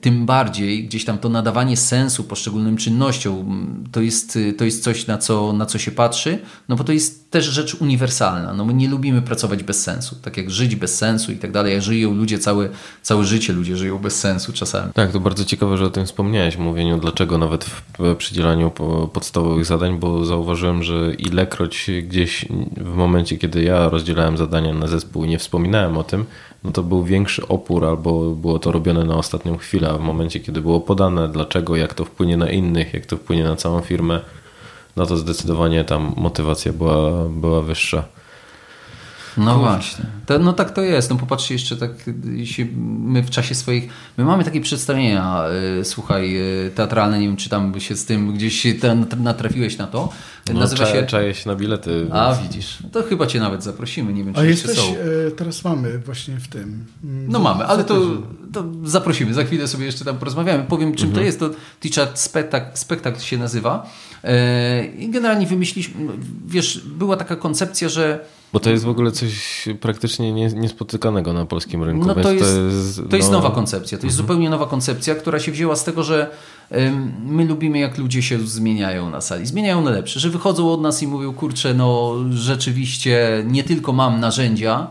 tym bardziej gdzieś tam to nadawanie sensu poszczególnym czynnościom to jest, to jest coś, na co, na co się patrzy, no bo to jest też rzecz uniwersalna. No my nie lubimy pracować bez sensu, tak jak żyć bez sensu i tak dalej. Jak żyją ludzie całe, całe życie, ludzie żyją bez sensu czasami. Tak, to bardzo ciekawe, że o tym wspomniałeś, mówieniu dlaczego nawet w przydzielaniu podstawowych zadań, bo zauważyłem, że ilekroć gdzieś w momencie, kiedy ja rozdzielałem zadania na zespół nie wspominałem o tym, no to był większy opór albo było to robione na ostatnią chwilę, a w momencie, kiedy było podane, dlaczego, jak to wpłynie na innych, jak to wpłynie na całą firmę, no to zdecydowanie tam motywacja była, była wyższa. No właśnie. To, no tak to jest. No popatrzcie jeszcze tak, jeśli my w czasie swoich, my mamy takie przedstawienia, y, słuchaj, y, teatralne, nie wiem czy tam się z tym gdzieś ten, natrafiłeś na to. No, Nazywa się... Czaję się na bilety. A widzisz, to chyba cię nawet zaprosimy, nie wiem czy A jesteś, są. E, teraz mamy właśnie w tym. Mm, no mamy, ale to, to zaprosimy, za chwilę sobie jeszcze tam porozmawiamy. Powiem czym mhm. to jest, to Teacher Spectacle, Spectacle się nazywa. E, I generalnie wymyśliliśmy, wiesz, była taka koncepcja, że bo to jest w ogóle coś praktycznie niespotykanego na polskim rynku. No to jest, to jest, to jest no... nowa koncepcja. To jest mhm. zupełnie nowa koncepcja, która się wzięła z tego, że my lubimy, jak ludzie się zmieniają na sali. Zmieniają na lepsze, że wychodzą od nas i mówią, kurczę, no rzeczywiście nie tylko mam narzędzia,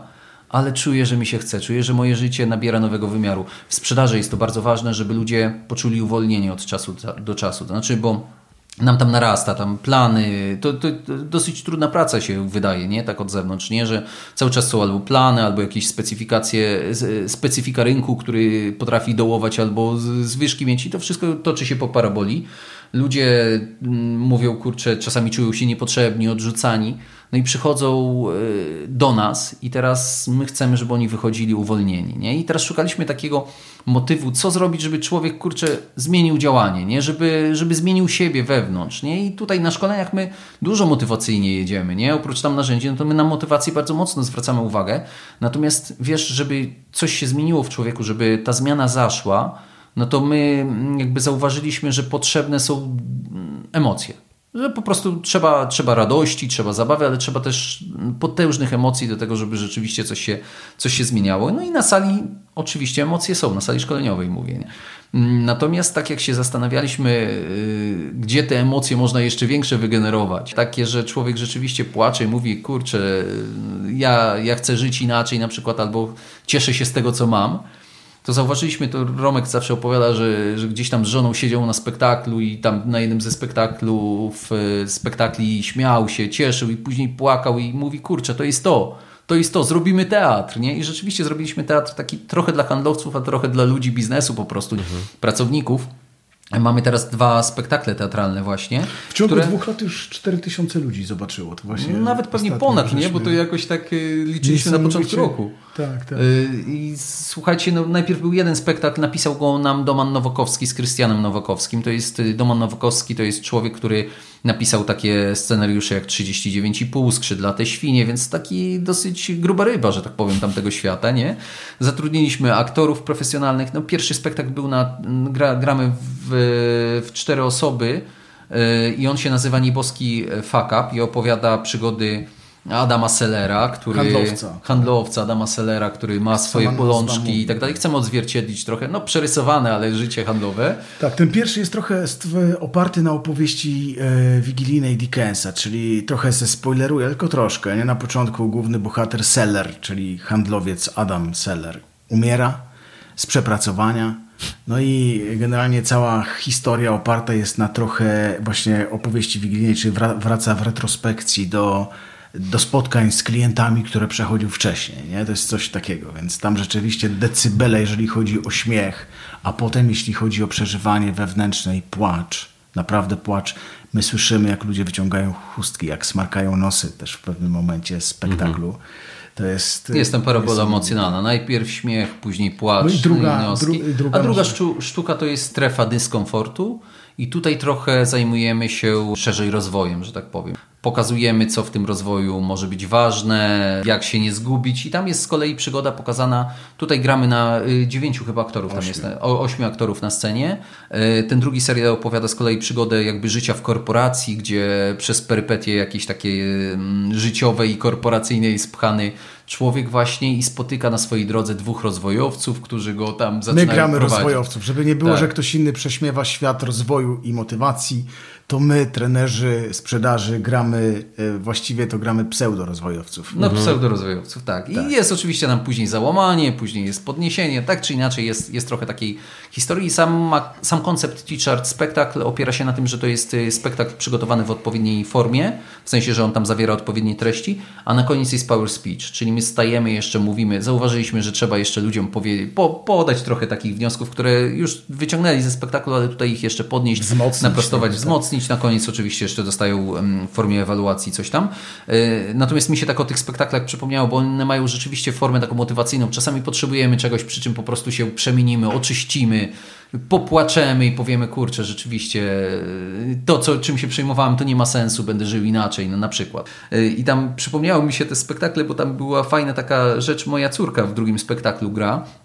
ale czuję, że mi się chce, czuję, że moje życie nabiera nowego wymiaru. W sprzedaży jest to bardzo ważne, żeby ludzie poczuli uwolnienie od czasu do czasu. To znaczy, bo nam tam narasta, tam plany, to, to, to, dosyć trudna praca się wydaje, nie? Tak od zewnątrz, nie? Że cały czas są albo plany, albo jakieś specyfikacje, specyfika rynku, który potrafi dołować, albo zwyżki mieć i to wszystko toczy się po paraboli. Ludzie mm, mówią, kurczę, czasami czują się niepotrzebni, odrzucani, no i przychodzą y, do nas i teraz my chcemy, żeby oni wychodzili uwolnieni, nie? I teraz szukaliśmy takiego motywu, co zrobić, żeby człowiek, kurczę, zmienił działanie, nie? Żeby, żeby zmienił siebie wewnątrz, nie? I tutaj na szkoleniach my dużo motywacyjnie jedziemy, nie? Oprócz tam narzędzi, no to my na motywację bardzo mocno zwracamy uwagę. Natomiast wiesz, żeby coś się zmieniło w człowieku, żeby ta zmiana zaszła, no to my jakby zauważyliśmy, że potrzebne są emocje. Że po prostu trzeba, trzeba radości, trzeba zabawy, ale trzeba też potężnych emocji do tego, żeby rzeczywiście coś się, coś się zmieniało. No i na sali oczywiście emocje są, na sali szkoleniowej mówię. Nie? Natomiast tak jak się zastanawialiśmy, y, gdzie te emocje można jeszcze większe wygenerować, takie, że człowiek rzeczywiście płacze i mówi, kurczę, ja, ja chcę żyć inaczej na przykład, albo cieszę się z tego, co mam, to zauważyliśmy, to Romek zawsze opowiada, że, że gdzieś tam z żoną siedział na spektaklu i tam na jednym ze spektaklów, e, spektakli śmiał się, cieszył i później płakał i mówi, kurczę, to jest to, to jest to, zrobimy teatr, nie? I rzeczywiście zrobiliśmy teatr taki trochę dla handlowców, a trochę dla ludzi biznesu po prostu, mhm. pracowników. Mamy teraz dwa spektakle teatralne właśnie. W ciągu które... dwóch lat już 4000 ludzi zobaczyło. To właśnie Nawet pewnie ponad, nie? Bo to jakoś tak y, liczyliśmy na początku roku. Tak, tak. Y, I słuchajcie, no najpierw był jeden spektakl, napisał go nam Doman Nowakowski z Krystianem Nowakowskim. To jest y, Doman Nowakowski, to jest człowiek, który napisał takie scenariusze jak 39,5, Skrzydlate świnie, więc taki dosyć gruba ryba, że tak powiem, tamtego świata, nie? Zatrudniliśmy aktorów profesjonalnych. No pierwszy spektakl był na, gra, gramy w, w cztery osoby y, i on się nazywa Nieboski Fuck Up i opowiada przygody Adama Sellera, który... Handlowca. Handlowca Adama Sellera, który ma swoje bolączki i tak dalej. Chcemy odzwierciedlić trochę, no przerysowane, ale życie handlowe. Tak, ten pierwszy jest trochę oparty na opowieści e, wigilijnej Dickensa, czyli trochę ze spoileruję, tylko troszkę. Nie? Na początku główny bohater Seller, czyli handlowiec Adam Seller, umiera z przepracowania. No i generalnie cała historia oparta jest na trochę właśnie opowieści wigilijnej, czyli wraca w retrospekcji do do spotkań z klientami, które przechodził wcześniej. Nie? To jest coś takiego, więc tam rzeczywiście decybele, jeżeli chodzi o śmiech, a potem jeśli chodzi o przeżywanie wewnętrzne i płacz, naprawdę płacz. My słyszymy, jak ludzie wyciągają chustki, jak smarkają nosy też w pewnym momencie spektaklu. Mhm. To jest, jest tam parabola jest... emocjonalna. Najpierw śmiech, później płacz, no i druga, noski. Dru, druga a druga sztuka to jest strefa dyskomfortu. I tutaj trochę zajmujemy się szerzej rozwojem, że tak powiem pokazujemy, co w tym rozwoju może być ważne, jak się nie zgubić. I tam jest z kolei przygoda pokazana. Tutaj gramy na y, dziewięciu chyba aktorów, tam jest o, ośmiu aktorów na scenie. Y, ten drugi serial opowiada z kolei przygodę jakby życia w korporacji, gdzie przez perypetie jakieś takie mm, życiowe i korporacyjne jest pchany człowiek właśnie i spotyka na swojej drodze dwóch rozwojowców, którzy go tam zaczynają My gramy prowadzić. rozwojowców, żeby nie było, tak. że ktoś inny prześmiewa świat rozwoju i motywacji to my, trenerzy sprzedaży, gramy, e, właściwie to gramy pseudo-rozwojowców. No mhm. pseudo-rozwojowców, tak. I tak. jest oczywiście nam później załamanie, później jest podniesienie, tak czy inaczej jest, jest trochę takiej historii. Sam, sam koncept T-Chart Spektakl opiera się na tym, że to jest e, spektakl przygotowany w odpowiedniej formie, w sensie, że on tam zawiera odpowiednie treści, a na koniec jest power speech, czyli my stajemy jeszcze, mówimy, zauważyliśmy, że trzeba jeszcze ludziom powiedzieć, po, podać trochę takich wniosków, które już wyciągnęli ze spektaklu, ale tutaj ich jeszcze podnieść, wzmocnić, naprostować, tak. wzmocnić, wzmocnić. Na koniec oczywiście jeszcze dostają w formie ewaluacji coś tam. E, natomiast mi się tak o tych spektaklach przypomniało, bo one mają rzeczywiście formę taką motywacyjną. Czasami potrzebujemy czegoś, przy czym po prostu się przemienimy, oczyścimy, popłaczemy i powiemy, kurczę, rzeczywiście to, co, czym się przejmowałem, to nie ma sensu, będę żył inaczej, no na przykład. E, I tam przypomniało mi się te spektakle, bo tam była fajna taka rzecz, moja córka w drugim spektaklu gra E,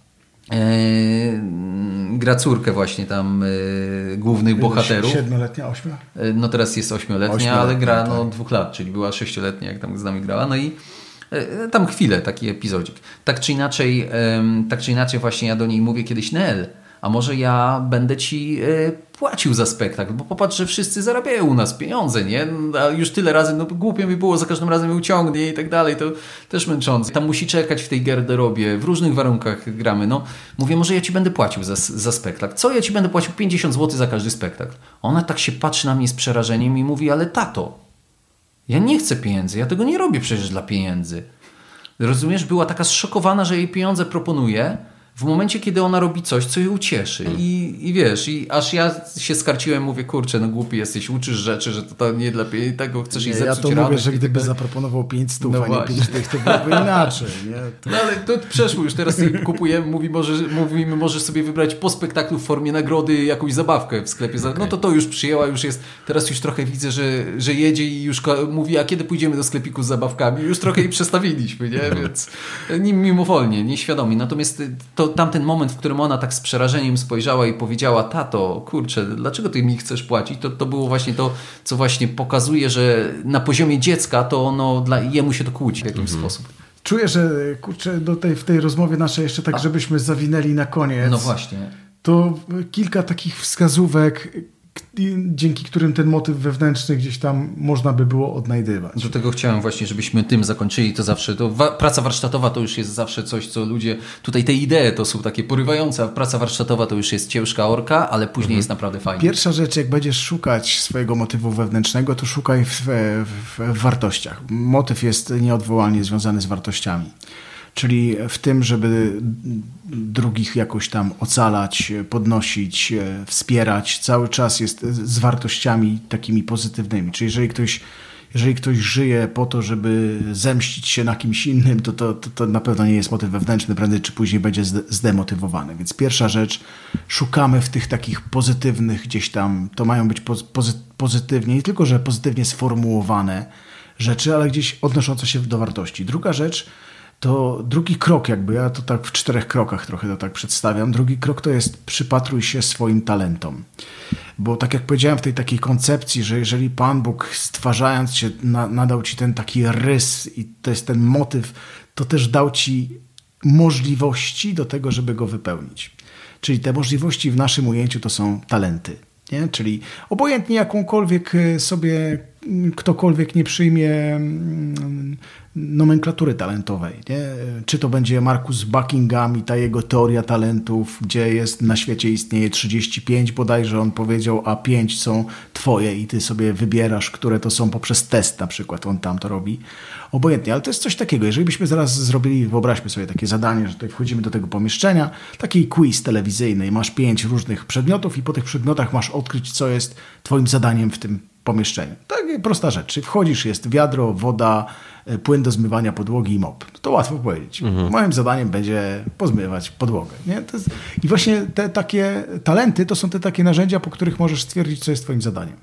gra córkę właśnie tam e, głównych bohaterów. Siedmioletnia, ośmiu? E, no teraz jest ośmioletnia, ale gra no, tak. dwóch lat, czyli była sześcioletnia, jak tam z nami grała. No i tam chwilę, taki epizodzik. Tak czy inaczej, tak czy inaczej właśnie ja do niej mówię kiedyś Nel, a może ja będę ci płacił za spektakl, bo popatrz, że wszyscy zarabiają u nas pieniądze, nie? A już tyle razy, no głupio mi było, za każdym razem uciągnie i tak dalej, to też męczące. Tam musi czekać w tej garderobie, w różnych warunkach gramy, no. Mówię, może ja ci będę płacił za, za spektakl. Co ja ci będę płacił? 50 zł za każdy spektakl. Ona tak się patrzy na mnie z przerażeniem i mówi, ale tato, ja nie chcę pieniędzy, ja tego nie robię przecież dla pieniędzy. Rozumiesz, była taka zszokowana, że jej pieniądze proponuje, w momencie, kiedy ona robi coś, co jej ucieszy. I, I wiesz, i aż ja się skarciłem, mówię, kurczę, no głupi jesteś, uczysz rzeczy, że to, to nie dla tego chcesz jej zepsuć Ja to mówię, że tak gdyby zaproponował 5 stów, no a nie 5 tych, to byłoby inaczej. Nie? To... No ale to przeszło już, teraz kupujemy, mówi, może, mówimy, możesz sobie wybrać po spektaklu w formie nagrody jakąś zabawkę w sklepie. Okay. No to to już przyjęła, już jest, teraz już trochę widzę, że, że jedzie i już mówi, a kiedy pójdziemy do sklepiku z zabawkami? Już trochę jej przestawiliśmy, nie? Więc mimowolnie, nieświadomi. Natomiast to tamten moment, w którym ona tak z przerażeniem spojrzała i powiedziała, tato, kurczę, dlaczego ty mi chcesz płacić? To, to było właśnie to, co właśnie pokazuje, że na poziomie dziecka to ono, dla, jemu się to kłóci w jakimś mhm. sposób. Czuję, że kurczę, do tej, w tej rozmowie naszej jeszcze tak, A. żebyśmy zawinęli na koniec. No właśnie. To kilka takich wskazówek, dzięki którym ten motyw wewnętrzny gdzieś tam można by było odnajdywać. Do tego chciałem właśnie, żebyśmy tym zakończyli. To zawsze, to wa praca warsztatowa to już jest zawsze coś, co ludzie, tutaj te idee to są takie porywające, a praca warsztatowa to już jest ciężka orka, ale później mhm. jest naprawdę fajnie. Pierwsza rzecz, jak będziesz szukać swojego motywu wewnętrznego, to szukaj w, w, w wartościach. Motyw jest nieodwołalnie związany z wartościami czyli w tym, żeby drugich jakoś tam ocalać, podnosić, wspierać, cały czas jest z wartościami takimi pozytywnymi. Czyli jeżeli ktoś, jeżeli ktoś żyje po to, żeby zemścić się na kimś innym, to, to, to, to na pewno nie jest motyw wewnętrzny, prędzej czy później będzie zdemotywowany. Więc pierwsza rzecz, szukamy w tych takich pozytywnych gdzieś tam, to mają być pozytywnie, nie tylko, że pozytywnie sformułowane rzeczy, ale gdzieś odnoszące się do wartości. Druga rzecz, to drugi krok, jakby ja to tak w czterech krokach trochę to tak przedstawiam. Drugi krok to jest przypatruj się swoim talentom. Bo tak jak powiedziałem w tej takiej koncepcji, że jeżeli Pan Bóg stwarzając się na, nadał ci ten taki rys i to jest ten motyw, to też dał ci możliwości do tego, żeby go wypełnić. Czyli te możliwości w naszym ujęciu to są talenty. Nie? Czyli obojętnie jakąkolwiek sobie ktokolwiek nie przyjmie mm, nomenklatury talentowej. Nie? Czy to będzie Markus Buckingham i ta jego teoria talentów, gdzie jest na świecie istnieje 35 bodajże, on powiedział, a 5 są twoje i ty sobie wybierasz, które to są poprzez test na przykład, on tam to robi. Obojętnie, ale to jest coś takiego. Jeżeli byśmy zaraz zrobili, wyobraźmy sobie takie zadanie, że tutaj wchodzimy do tego pomieszczenia, taki quiz telewizyjny, masz pięć różnych przedmiotów i po tych przedmiotach masz odkryć, co jest twoim zadaniem w tym pomieszczeniu. Tak prosta rzecz. Czy wchodzisz, jest wiadro, woda, e, płyn do zmywania podłogi i mop. To łatwo powiedzieć. Mhm. Moim zadaniem będzie pozmywać podłogę. Nie? Jest... I właśnie te takie talenty to są te takie narzędzia, po których możesz stwierdzić, co jest twoim zadaniem.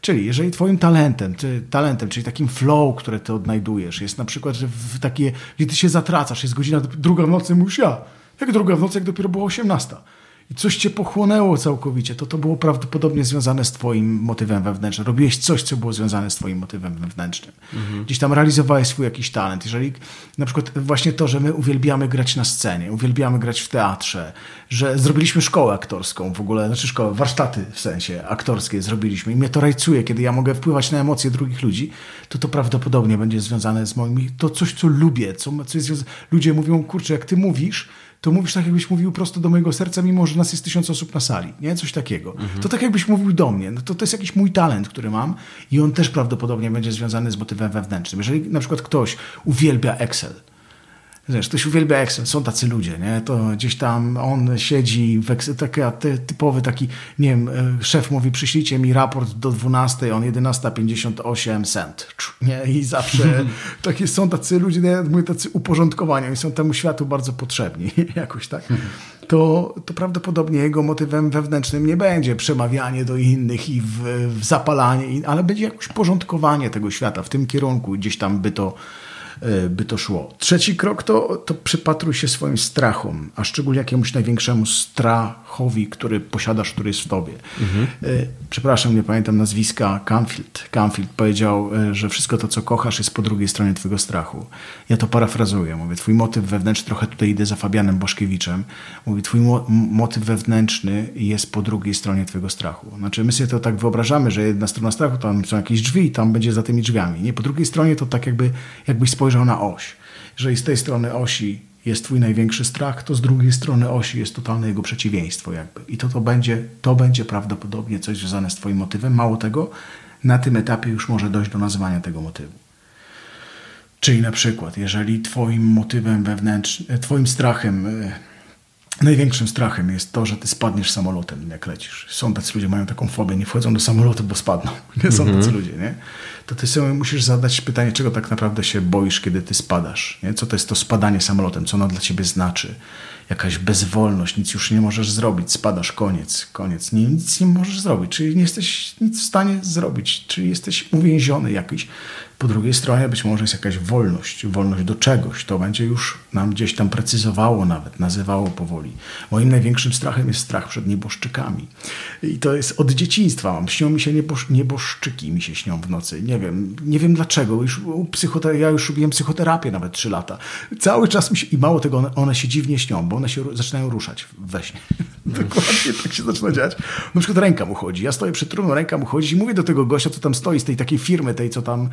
Czyli jeżeli twoim talentem, ty, talentem, czyli takim flow, które ty odnajdujesz, jest na przykład, że w takie, gdzie ty się zatracasz, jest godzina druga w nocy, mówisz ja. Jak druga w nocy, jak dopiero było osiemnasta i coś cię pochłonęło całkowicie, to to było prawdopodobnie związane z twoim motywem wewnętrznym. Robiłeś coś, co było związane z twoim motywem wewnętrznym. Mhm. Gdzieś tam realizowałeś swój jakiś talent. Jeżeli na przykład właśnie to, że my uwielbiamy grać na scenie, uwielbiamy grać w teatrze, że zrobiliśmy szkołę aktorską w ogóle, znaczy szkołę, warsztaty w sensie aktorskie zrobiliśmy i mnie to rajcuje, kiedy ja mogę wpływać na emocje drugich ludzi, to to prawdopodobnie będzie związane z moimi, to coś, co lubię, co, co jest związane. Ludzie mówią, kurczę, jak ty mówisz, to mówisz tak, jakbyś mówił prosto do mojego serca, mimo że nas jest tysiąc osób na sali, nie? Coś takiego. Mhm. To tak jakbyś mówił do mnie. No to, to jest jakiś mój talent, który mam i on też prawdopodobnie będzie związany z motywem wewnętrznym. Jeżeli na przykład ktoś uwielbia Excel, Wiesz, ktoś uwielbia Excel, są tacy ludzie, nie? To gdzieś tam on siedzi, w Excel, taki typowy taki, nie wiem, e, szef mówi, przyślijcie mi raport do 12, on 11.58 cent, nie? I zawsze takie są tacy ludzie, nie? mówię, tacy uporządkowani, i są temu światu bardzo potrzebni, jakoś tak. To, to prawdopodobnie jego motywem wewnętrznym nie będzie przemawianie do innych i w, w zapalanie, ale będzie jakoś porządkowanie tego świata w tym kierunku, gdzieś tam by to by to szło. Trzeci krok to, to przypatruj się swoim strachom, a szczególnie jakiemuś największemu strachowi, który posiadasz, który jest w tobie. Mhm. Przepraszam, nie pamiętam nazwiska, Canfield. Canfield powiedział, że wszystko to, co kochasz, jest po drugiej stronie twojego strachu. Ja to parafrazuję. Mówię, twój motyw wewnętrzny, trochę tutaj idę za Fabianem Boszkiewiczem, mówi, twój mo motyw wewnętrzny jest po drugiej stronie twojego strachu. Znaczy, my sobie to tak wyobrażamy, że jedna strona strachu, tam są jakieś drzwi i tam będzie za tymi drzwiami. Nie, po drugiej stronie to tak jakby, jakbyś spojrzał na oś. Jeżeli z tej strony osi jest twój największy strach, to z drugiej strony osi jest totalne jego przeciwieństwo jakby. I to, to, będzie, to będzie prawdopodobnie coś związane z twoim motywem. Mało tego, na tym etapie już może dojść do nazywania tego motywu. Czyli na przykład, jeżeli twoim motywem wewnętrznym, twoim strachem e, Największym strachem jest to, że ty spadniesz samolotem, jak lecisz. Są tacy ludzie, mają taką fobię, nie wchodzą do samolotu, bo spadną. Nie są tacy ludzie, nie? To ty sobie musisz zadać pytanie, czego tak naprawdę się boisz, kiedy ty spadasz. Nie? Co to jest to spadanie samolotem? Co ono dla ciebie znaczy? Jakaś bezwolność, nic już nie możesz zrobić, spadasz, koniec, koniec. Nie, nic nie możesz zrobić, czyli nie jesteś nic w stanie zrobić, czyli jesteś uwięziony jakiś po drugiej stronie być może jest jakaś wolność, wolność do czegoś. To będzie już nam gdzieś tam precyzowało nawet, nazywało powoli. Moim największym strachem jest strach przed nieboszczykami. I to jest od dzieciństwa. Mam. Śnią mi się niebosz, nieboszczyki, mi się śnią w nocy. Nie wiem, nie wiem dlaczego. Już psychoter- ja już robiłem psychoterapię nawet trzy lata. Cały czas mi się, i mało tego, one, one się dziwnie śnią, bo one się zaczynają ruszać we śnie. Dokładnie tak się zaczyna dziać. Na przykład ręka mu chodzi. Ja stoję przy trumną, ręka mu chodzi i mówię do tego gościa, co tam stoi z tej takiej firmy, tej, co tam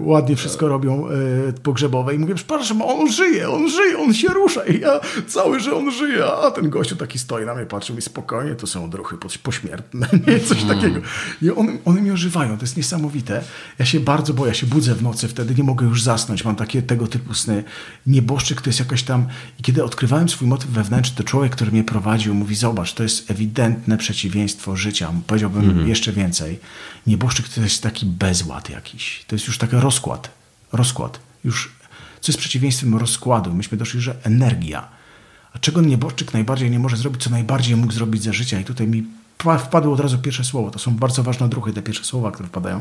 ładnie wszystko robią y, pogrzebowe i mówię, przepraszam, on żyje, on żyje, on się rusza i ja cały, że on żyje, a ten gościu taki stoi na mnie, patrzy mi spokojnie, to są odruchy pośmiertne, nie? coś mm. takiego. I one, one mi ożywają, to jest niesamowite. Ja się bardzo boję, ja się budzę w nocy, wtedy nie mogę już zasnąć, mam takie tego typu sny. Nieboszczyk to jest jakaś tam... I kiedy odkrywałem swój motyw wewnętrzny, to człowiek, który mnie prowadził, mówi, zobacz, to jest ewidentne przeciwieństwo życia. Powiedziałbym mm -hmm. jeszcze więcej. Nieboszczyk to jest taki bezład jakiś. To jest już taka rozkład. Rozkład. Już, co jest przeciwieństwem rozkładu. Myśmy doszli, że energia. A czego nieboszczyk najbardziej nie może zrobić, co najbardziej mógł zrobić za życia? I tutaj mi wpadło od razu pierwsze słowo. To są bardzo ważne odruchy, te pierwsze słowa, które wpadają.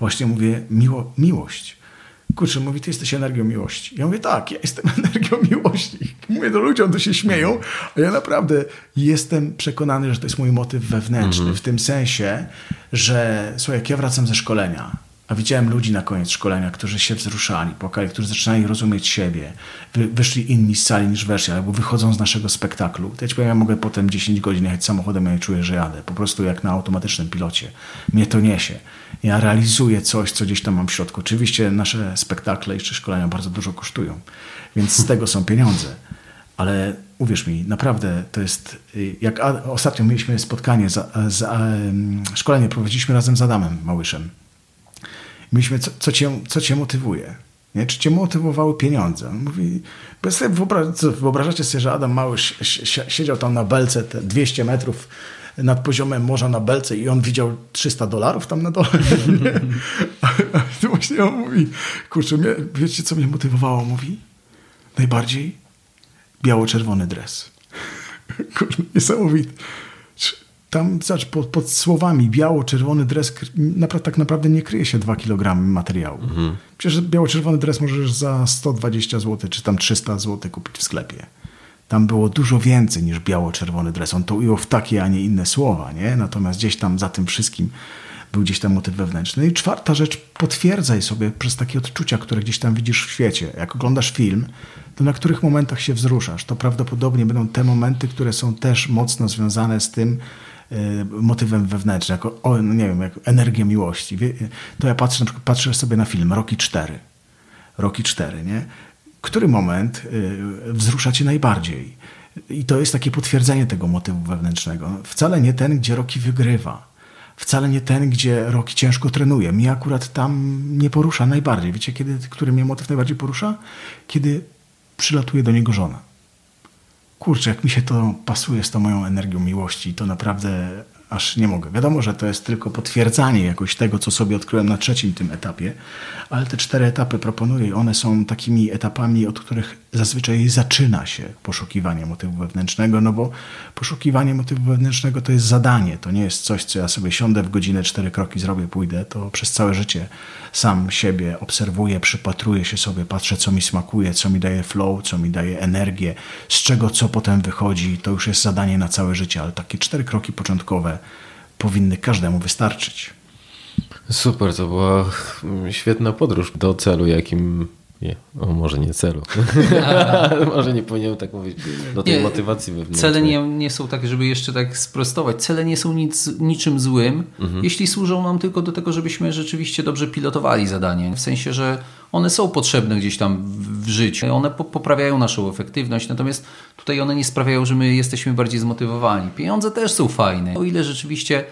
Właśnie mówię miło, miłość kurczę, mówi, ty jesteś energią miłości. Ja mówię, tak, ja jestem energią miłości. Mówię do ludziom, to się śmieją, a ja naprawdę jestem przekonany, że to jest mój motyw wewnętrzny, mm -hmm. w tym sensie, że słuchaj, jak ja wracam ze szkolenia, a widziałem ludzi na koniec szkolenia, którzy się wzruszali, płakali, którzy zaczynali rozumieć siebie. Wy, wyszli inni z sali niż weszli, albo wychodzą z naszego spektaklu. Ja ci powiem, ja mogę potem 10 godzin jechać samochodem, ja czuję, że jadę. Po prostu jak na automatycznym pilocie. Mnie to niesie. Ja realizuję coś, co gdzieś tam mam w środku. Oczywiście nasze spektakle i szkolenia bardzo dużo kosztują, więc z tego są pieniądze. Ale uwierz mi, naprawdę to jest. Jak ostatnio mieliśmy spotkanie, za, za, szkolenie prowadziliśmy razem z Adamem Małyszem. Mieliśmy, co, co, cię, co cię motywuje? Nie? Czy cię motywowały pieniądze? On mówi, sobie wyobraż, wyobrażacie sobie, że Adam Małysz siedział tam na belce te 200 metrów nad poziomem morza na belce i on widział 300 dolarów tam na dole. A, a właśnie on mówi, kurczę, mnie, wiecie co mnie motywowało? Mówi, najbardziej biało-czerwony dres. Kurde, niesamowite. Tam, zobacz, pod, pod słowami biało-czerwony dres naprawdę, tak naprawdę nie kryje się 2 kg materiału. Mhm. Przecież biało-czerwony dres możesz za 120 zł, czy tam 300 zł kupić w sklepie. Tam było dużo więcej niż biało-czerwony dres. On to ujął w takie, a nie inne słowa, nie? Natomiast gdzieś tam za tym wszystkim był gdzieś tam motyw wewnętrzny. I czwarta rzecz, potwierdzaj sobie przez takie odczucia, które gdzieś tam widzisz w świecie. Jak oglądasz film, to na których momentach się wzruszasz. To prawdopodobnie będą te momenty, które są też mocno związane z tym, motywem wewnętrznym, jako, o, no nie wiem, jak energia miłości. To ja patrzę, na przykład patrzę sobie na film Rocky 4. Rocky 4, nie? Który moment y, wzrusza cię najbardziej? I to jest takie potwierdzenie tego motywu wewnętrznego. Wcale nie ten, gdzie Rocky wygrywa wcale nie ten, gdzie Roki ciężko trenuje. Mnie akurat tam nie porusza najbardziej. Wiecie, kiedy, który mnie motyw najbardziej porusza? Kiedy przylatuje do niego żona. Kurczę, jak mi się to pasuje z tą moją energią miłości, to naprawdę aż nie mogę. Wiadomo, że to jest tylko potwierdzanie jakoś tego, co sobie odkryłem na trzecim tym etapie, ale te cztery etapy proponuję. I one są takimi etapami, od których zazwyczaj zaczyna się poszukiwanie motywu wewnętrznego, no bo poszukiwanie motywu wewnętrznego to jest zadanie, to nie jest coś, co ja sobie siądę w godzinę, cztery kroki zrobię, pójdę, to przez całe życie sam siebie obserwuję, przypatruję się sobie, patrzę, co mi smakuje, co mi daje flow, co mi daje energię, z czego co potem wychodzi, to już jest zadanie na całe życie, ale takie cztery kroki początkowe powinny każdemu wystarczyć. Super, to była świetna podróż do celu, jakim nie, o, może nie celu. może nie powinienem tak mówić. Do tej nie, motywacji wewnętrznej. Cele nie, nie są takie, żeby jeszcze tak sprostować. Cele nie są nic, niczym złym, mhm. jeśli służą nam tylko do tego, żebyśmy rzeczywiście dobrze pilotowali zadanie. W sensie, że one są potrzebne gdzieś tam w życiu. One poprawiają naszą efektywność, natomiast tutaj one nie sprawiają, że my jesteśmy bardziej zmotywowani. Pieniądze też są fajne. O ile rzeczywiście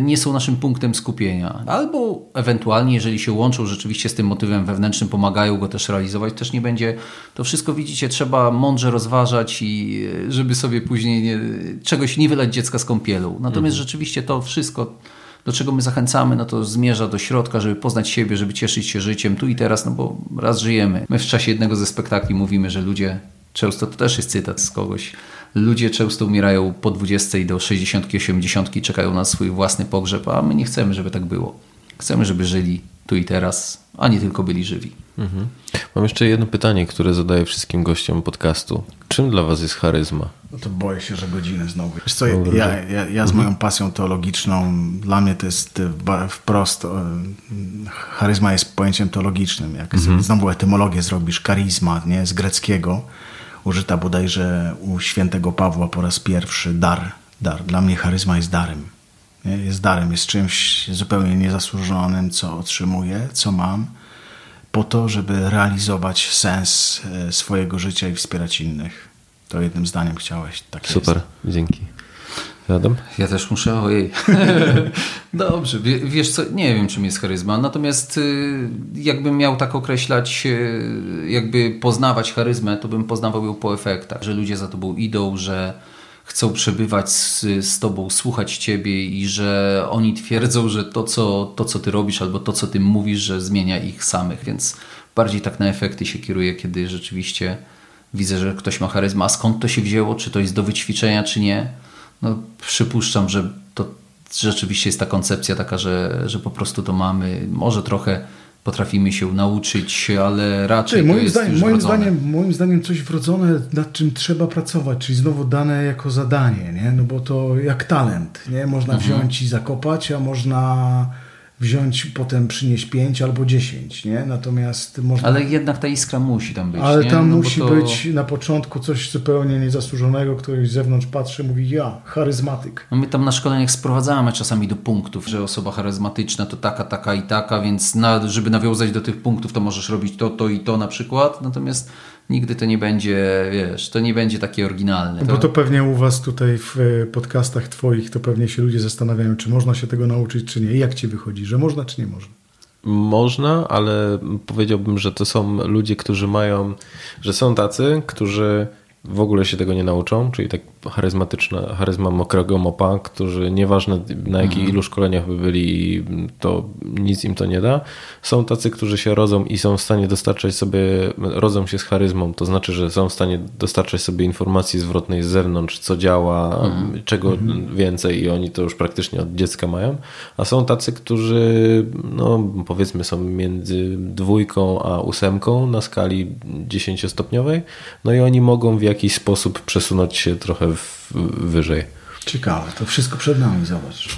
nie są naszym punktem skupienia. Albo ewentualnie, jeżeli się łączą rzeczywiście z tym motywem wewnętrznym, pomagają go też realizować, też nie będzie. To wszystko widzicie, trzeba mądrze rozważać i e, żeby sobie później nie, czegoś nie wylać dziecka z kąpielą. Natomiast mhm. rzeczywiście to wszystko do czego my zachęcamy, no to zmierza do środka, żeby poznać siebie, żeby cieszyć się życiem tu i teraz, no bo raz żyjemy. My w czasie jednego ze spektakli mówimy, że ludzie, często to też jest cytat z kogoś, Ludzie często umierają po 20 do 60, 80, czekają na swój własny pogrzeb, a my nie chcemy, żeby tak było. Chcemy, żeby żyli tu i teraz, a nie tylko byli żywi. Mhm. Mam jeszcze jedno pytanie, które zadaję wszystkim gościom podcastu. Czym dla Was jest charyzma? No to boję się, że godzinę znowu. Wiesz co, ja, ja, ja z mhm. moją pasją teologiczną, dla mnie to jest e, wprost, e, charyzma jest pojęciem teologicznym. Jak mhm. znowu etymologię zrobisz, charyzma, nie, z greckiego, użyta bodajże u świętego Pawła po raz pierwszy dar. dar. Dla mnie charyzma jest darem. Jest darem, jest czymś zupełnie niezasłużonym, co otrzymuję, co mam, po to, żeby realizować sens e, swojego życia i wspierać innych. To jednym zdaniem chciałeś. Tak Super, jest. dzięki. Adam? Ja też muszę, ojej. Dobrze, wiesz co, nie wiem czym jest charyzma, natomiast y, jakbym miał tak określać, y, jakby poznawać charyzmę, to bym poznawał ją po efektach, że ludzie za tobą idą, że chcą przebywać z, z tobą, słuchać ciebie i że oni twierdzą, że to co, to, co ty robisz albo to, co ty mówisz, że zmienia ich samych, więc bardziej tak na efekty się kieruję, kiedy rzeczywiście widzę, że ktoś ma charyzma. A skąd to się wzięło? Czy to jest do wyćwiczenia, czy nie? No, przypuszczam, że to rzeczywiście jest ta koncepcja taka, że, że po prostu to mamy. Może trochę potrafimy się nauczyć, ale raczej Ty, moim, zdaniem, moim, zdaniem, moim zdaniem coś wrodzone, nad czym trzeba pracować, czyli znowu dane jako zadanie, nie? no bo to jak talent, nie? można mhm. wziąć i zakopać, a można wziąć, potem przynieść 5 albo 10, nie? Natomiast można... Ale jednak ta iskra musi tam być, Ale nie? tam no musi to... być na początku coś zupełnie niezasłużonego, ktoś z zewnątrz patrzy, mówi ja, charyzmatyk. No my tam na szkoleniach sprowadzamy czasami do punktów, że osoba charyzmatyczna to taka, taka i taka, więc na, żeby nawiązać do tych punktów, to możesz robić to, to i to na przykład, natomiast nigdy to nie będzie, wiesz, to nie będzie takie oryginalne. To... Bo to pewnie u was tutaj w e, podcastach twoich, to pewnie się ludzie zastanawiają, czy można się tego nauczyć, czy nie. I jak ci wychodzi, że można, czy nie można? Można, ale powiedziałbym, że to są ludzie, którzy mają, że są tacy, którzy w ogóle się tego nie nauczą, czyli tak charyzmatyczna, charyzma mokrego mopa, którzy nieważne na jakich mhm. ilu szkoleniach by byli, to nic im to nie da. Są tacy, którzy się rodzą i są w stanie dostarczać sobie, rodzą się z charyzmą, to znaczy, że są w stanie dostarczać sobie informacji zwrotnej z zewnątrz, co działa, mhm. czego mhm. więcej i oni to już praktycznie od dziecka mają. A są tacy, którzy no powiedzmy są między dwójką a ósemką na skali dziesięciostopniowej, no i oni mogą w jakiś sposób przesunąć się trochę wyżej. Ciekawe, to wszystko przed nami, zobacz.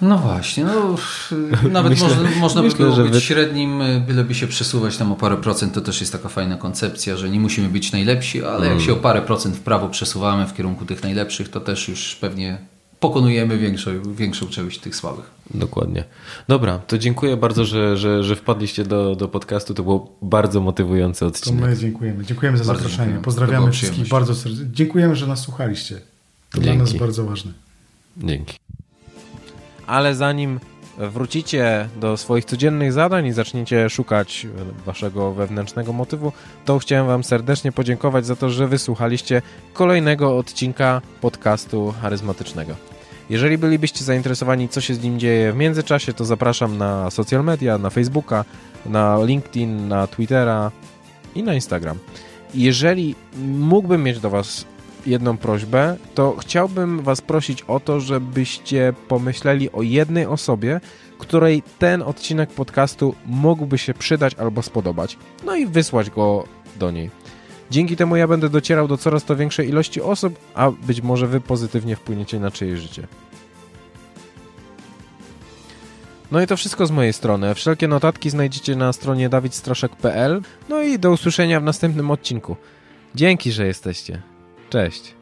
No właśnie, no, nawet myślę, można, można myślę, by było być wy... średnim, byleby się przesuwać tam o parę procent, to też jest taka fajna koncepcja, że nie musimy być najlepsi, ale jak mm. się o parę procent w prawo przesuwamy w kierunku tych najlepszych, to też już pewnie pokonujemy większą, większą część tych słabych. Dokładnie. Dobra, to dziękuję bardzo, że, że, że wpadliście do, do podcastu. To było bardzo motywujący odcinek. To my dziękujemy. Dziękujemy za bardzo zaproszenie. Dziękujemy. Pozdrawiamy wszystkich bardzo serdecznie. Dziękujemy, że nas słuchaliście. To Dzięki. dla nas bardzo ważne. Dzięki. Ale zanim wrócicie do swoich codziennych zadań i zaczniecie szukać waszego wewnętrznego motywu, to chciałem wam serdecznie podziękować za to, że wysłuchaliście kolejnego odcinka podcastu charyzmatycznego. Jeżeli bylibyście zainteresowani, co się z nim dzieje w międzyczasie, to zapraszam na social media, na Facebooka, na LinkedIn, na Twittera i na Instagram. Jeżeli mógłbym mieć do Was jedną prośbę, to chciałbym Was prosić o to, żebyście pomyśleli o jednej osobie, której ten odcinek podcastu mógłby się przydać albo spodobać. No i wysłać go do niej. Dzięki temu ja będę docierał do coraz to większej ilości osób, a być może Wy pozytywnie wpłyniecie na czyjeś życie. No i to wszystko z mojej strony. Wszelkie notatki znajdziecie na stronie dawidstraszek.pl. No i do usłyszenia w następnym odcinku. Dzięki, że jesteście. Cześć.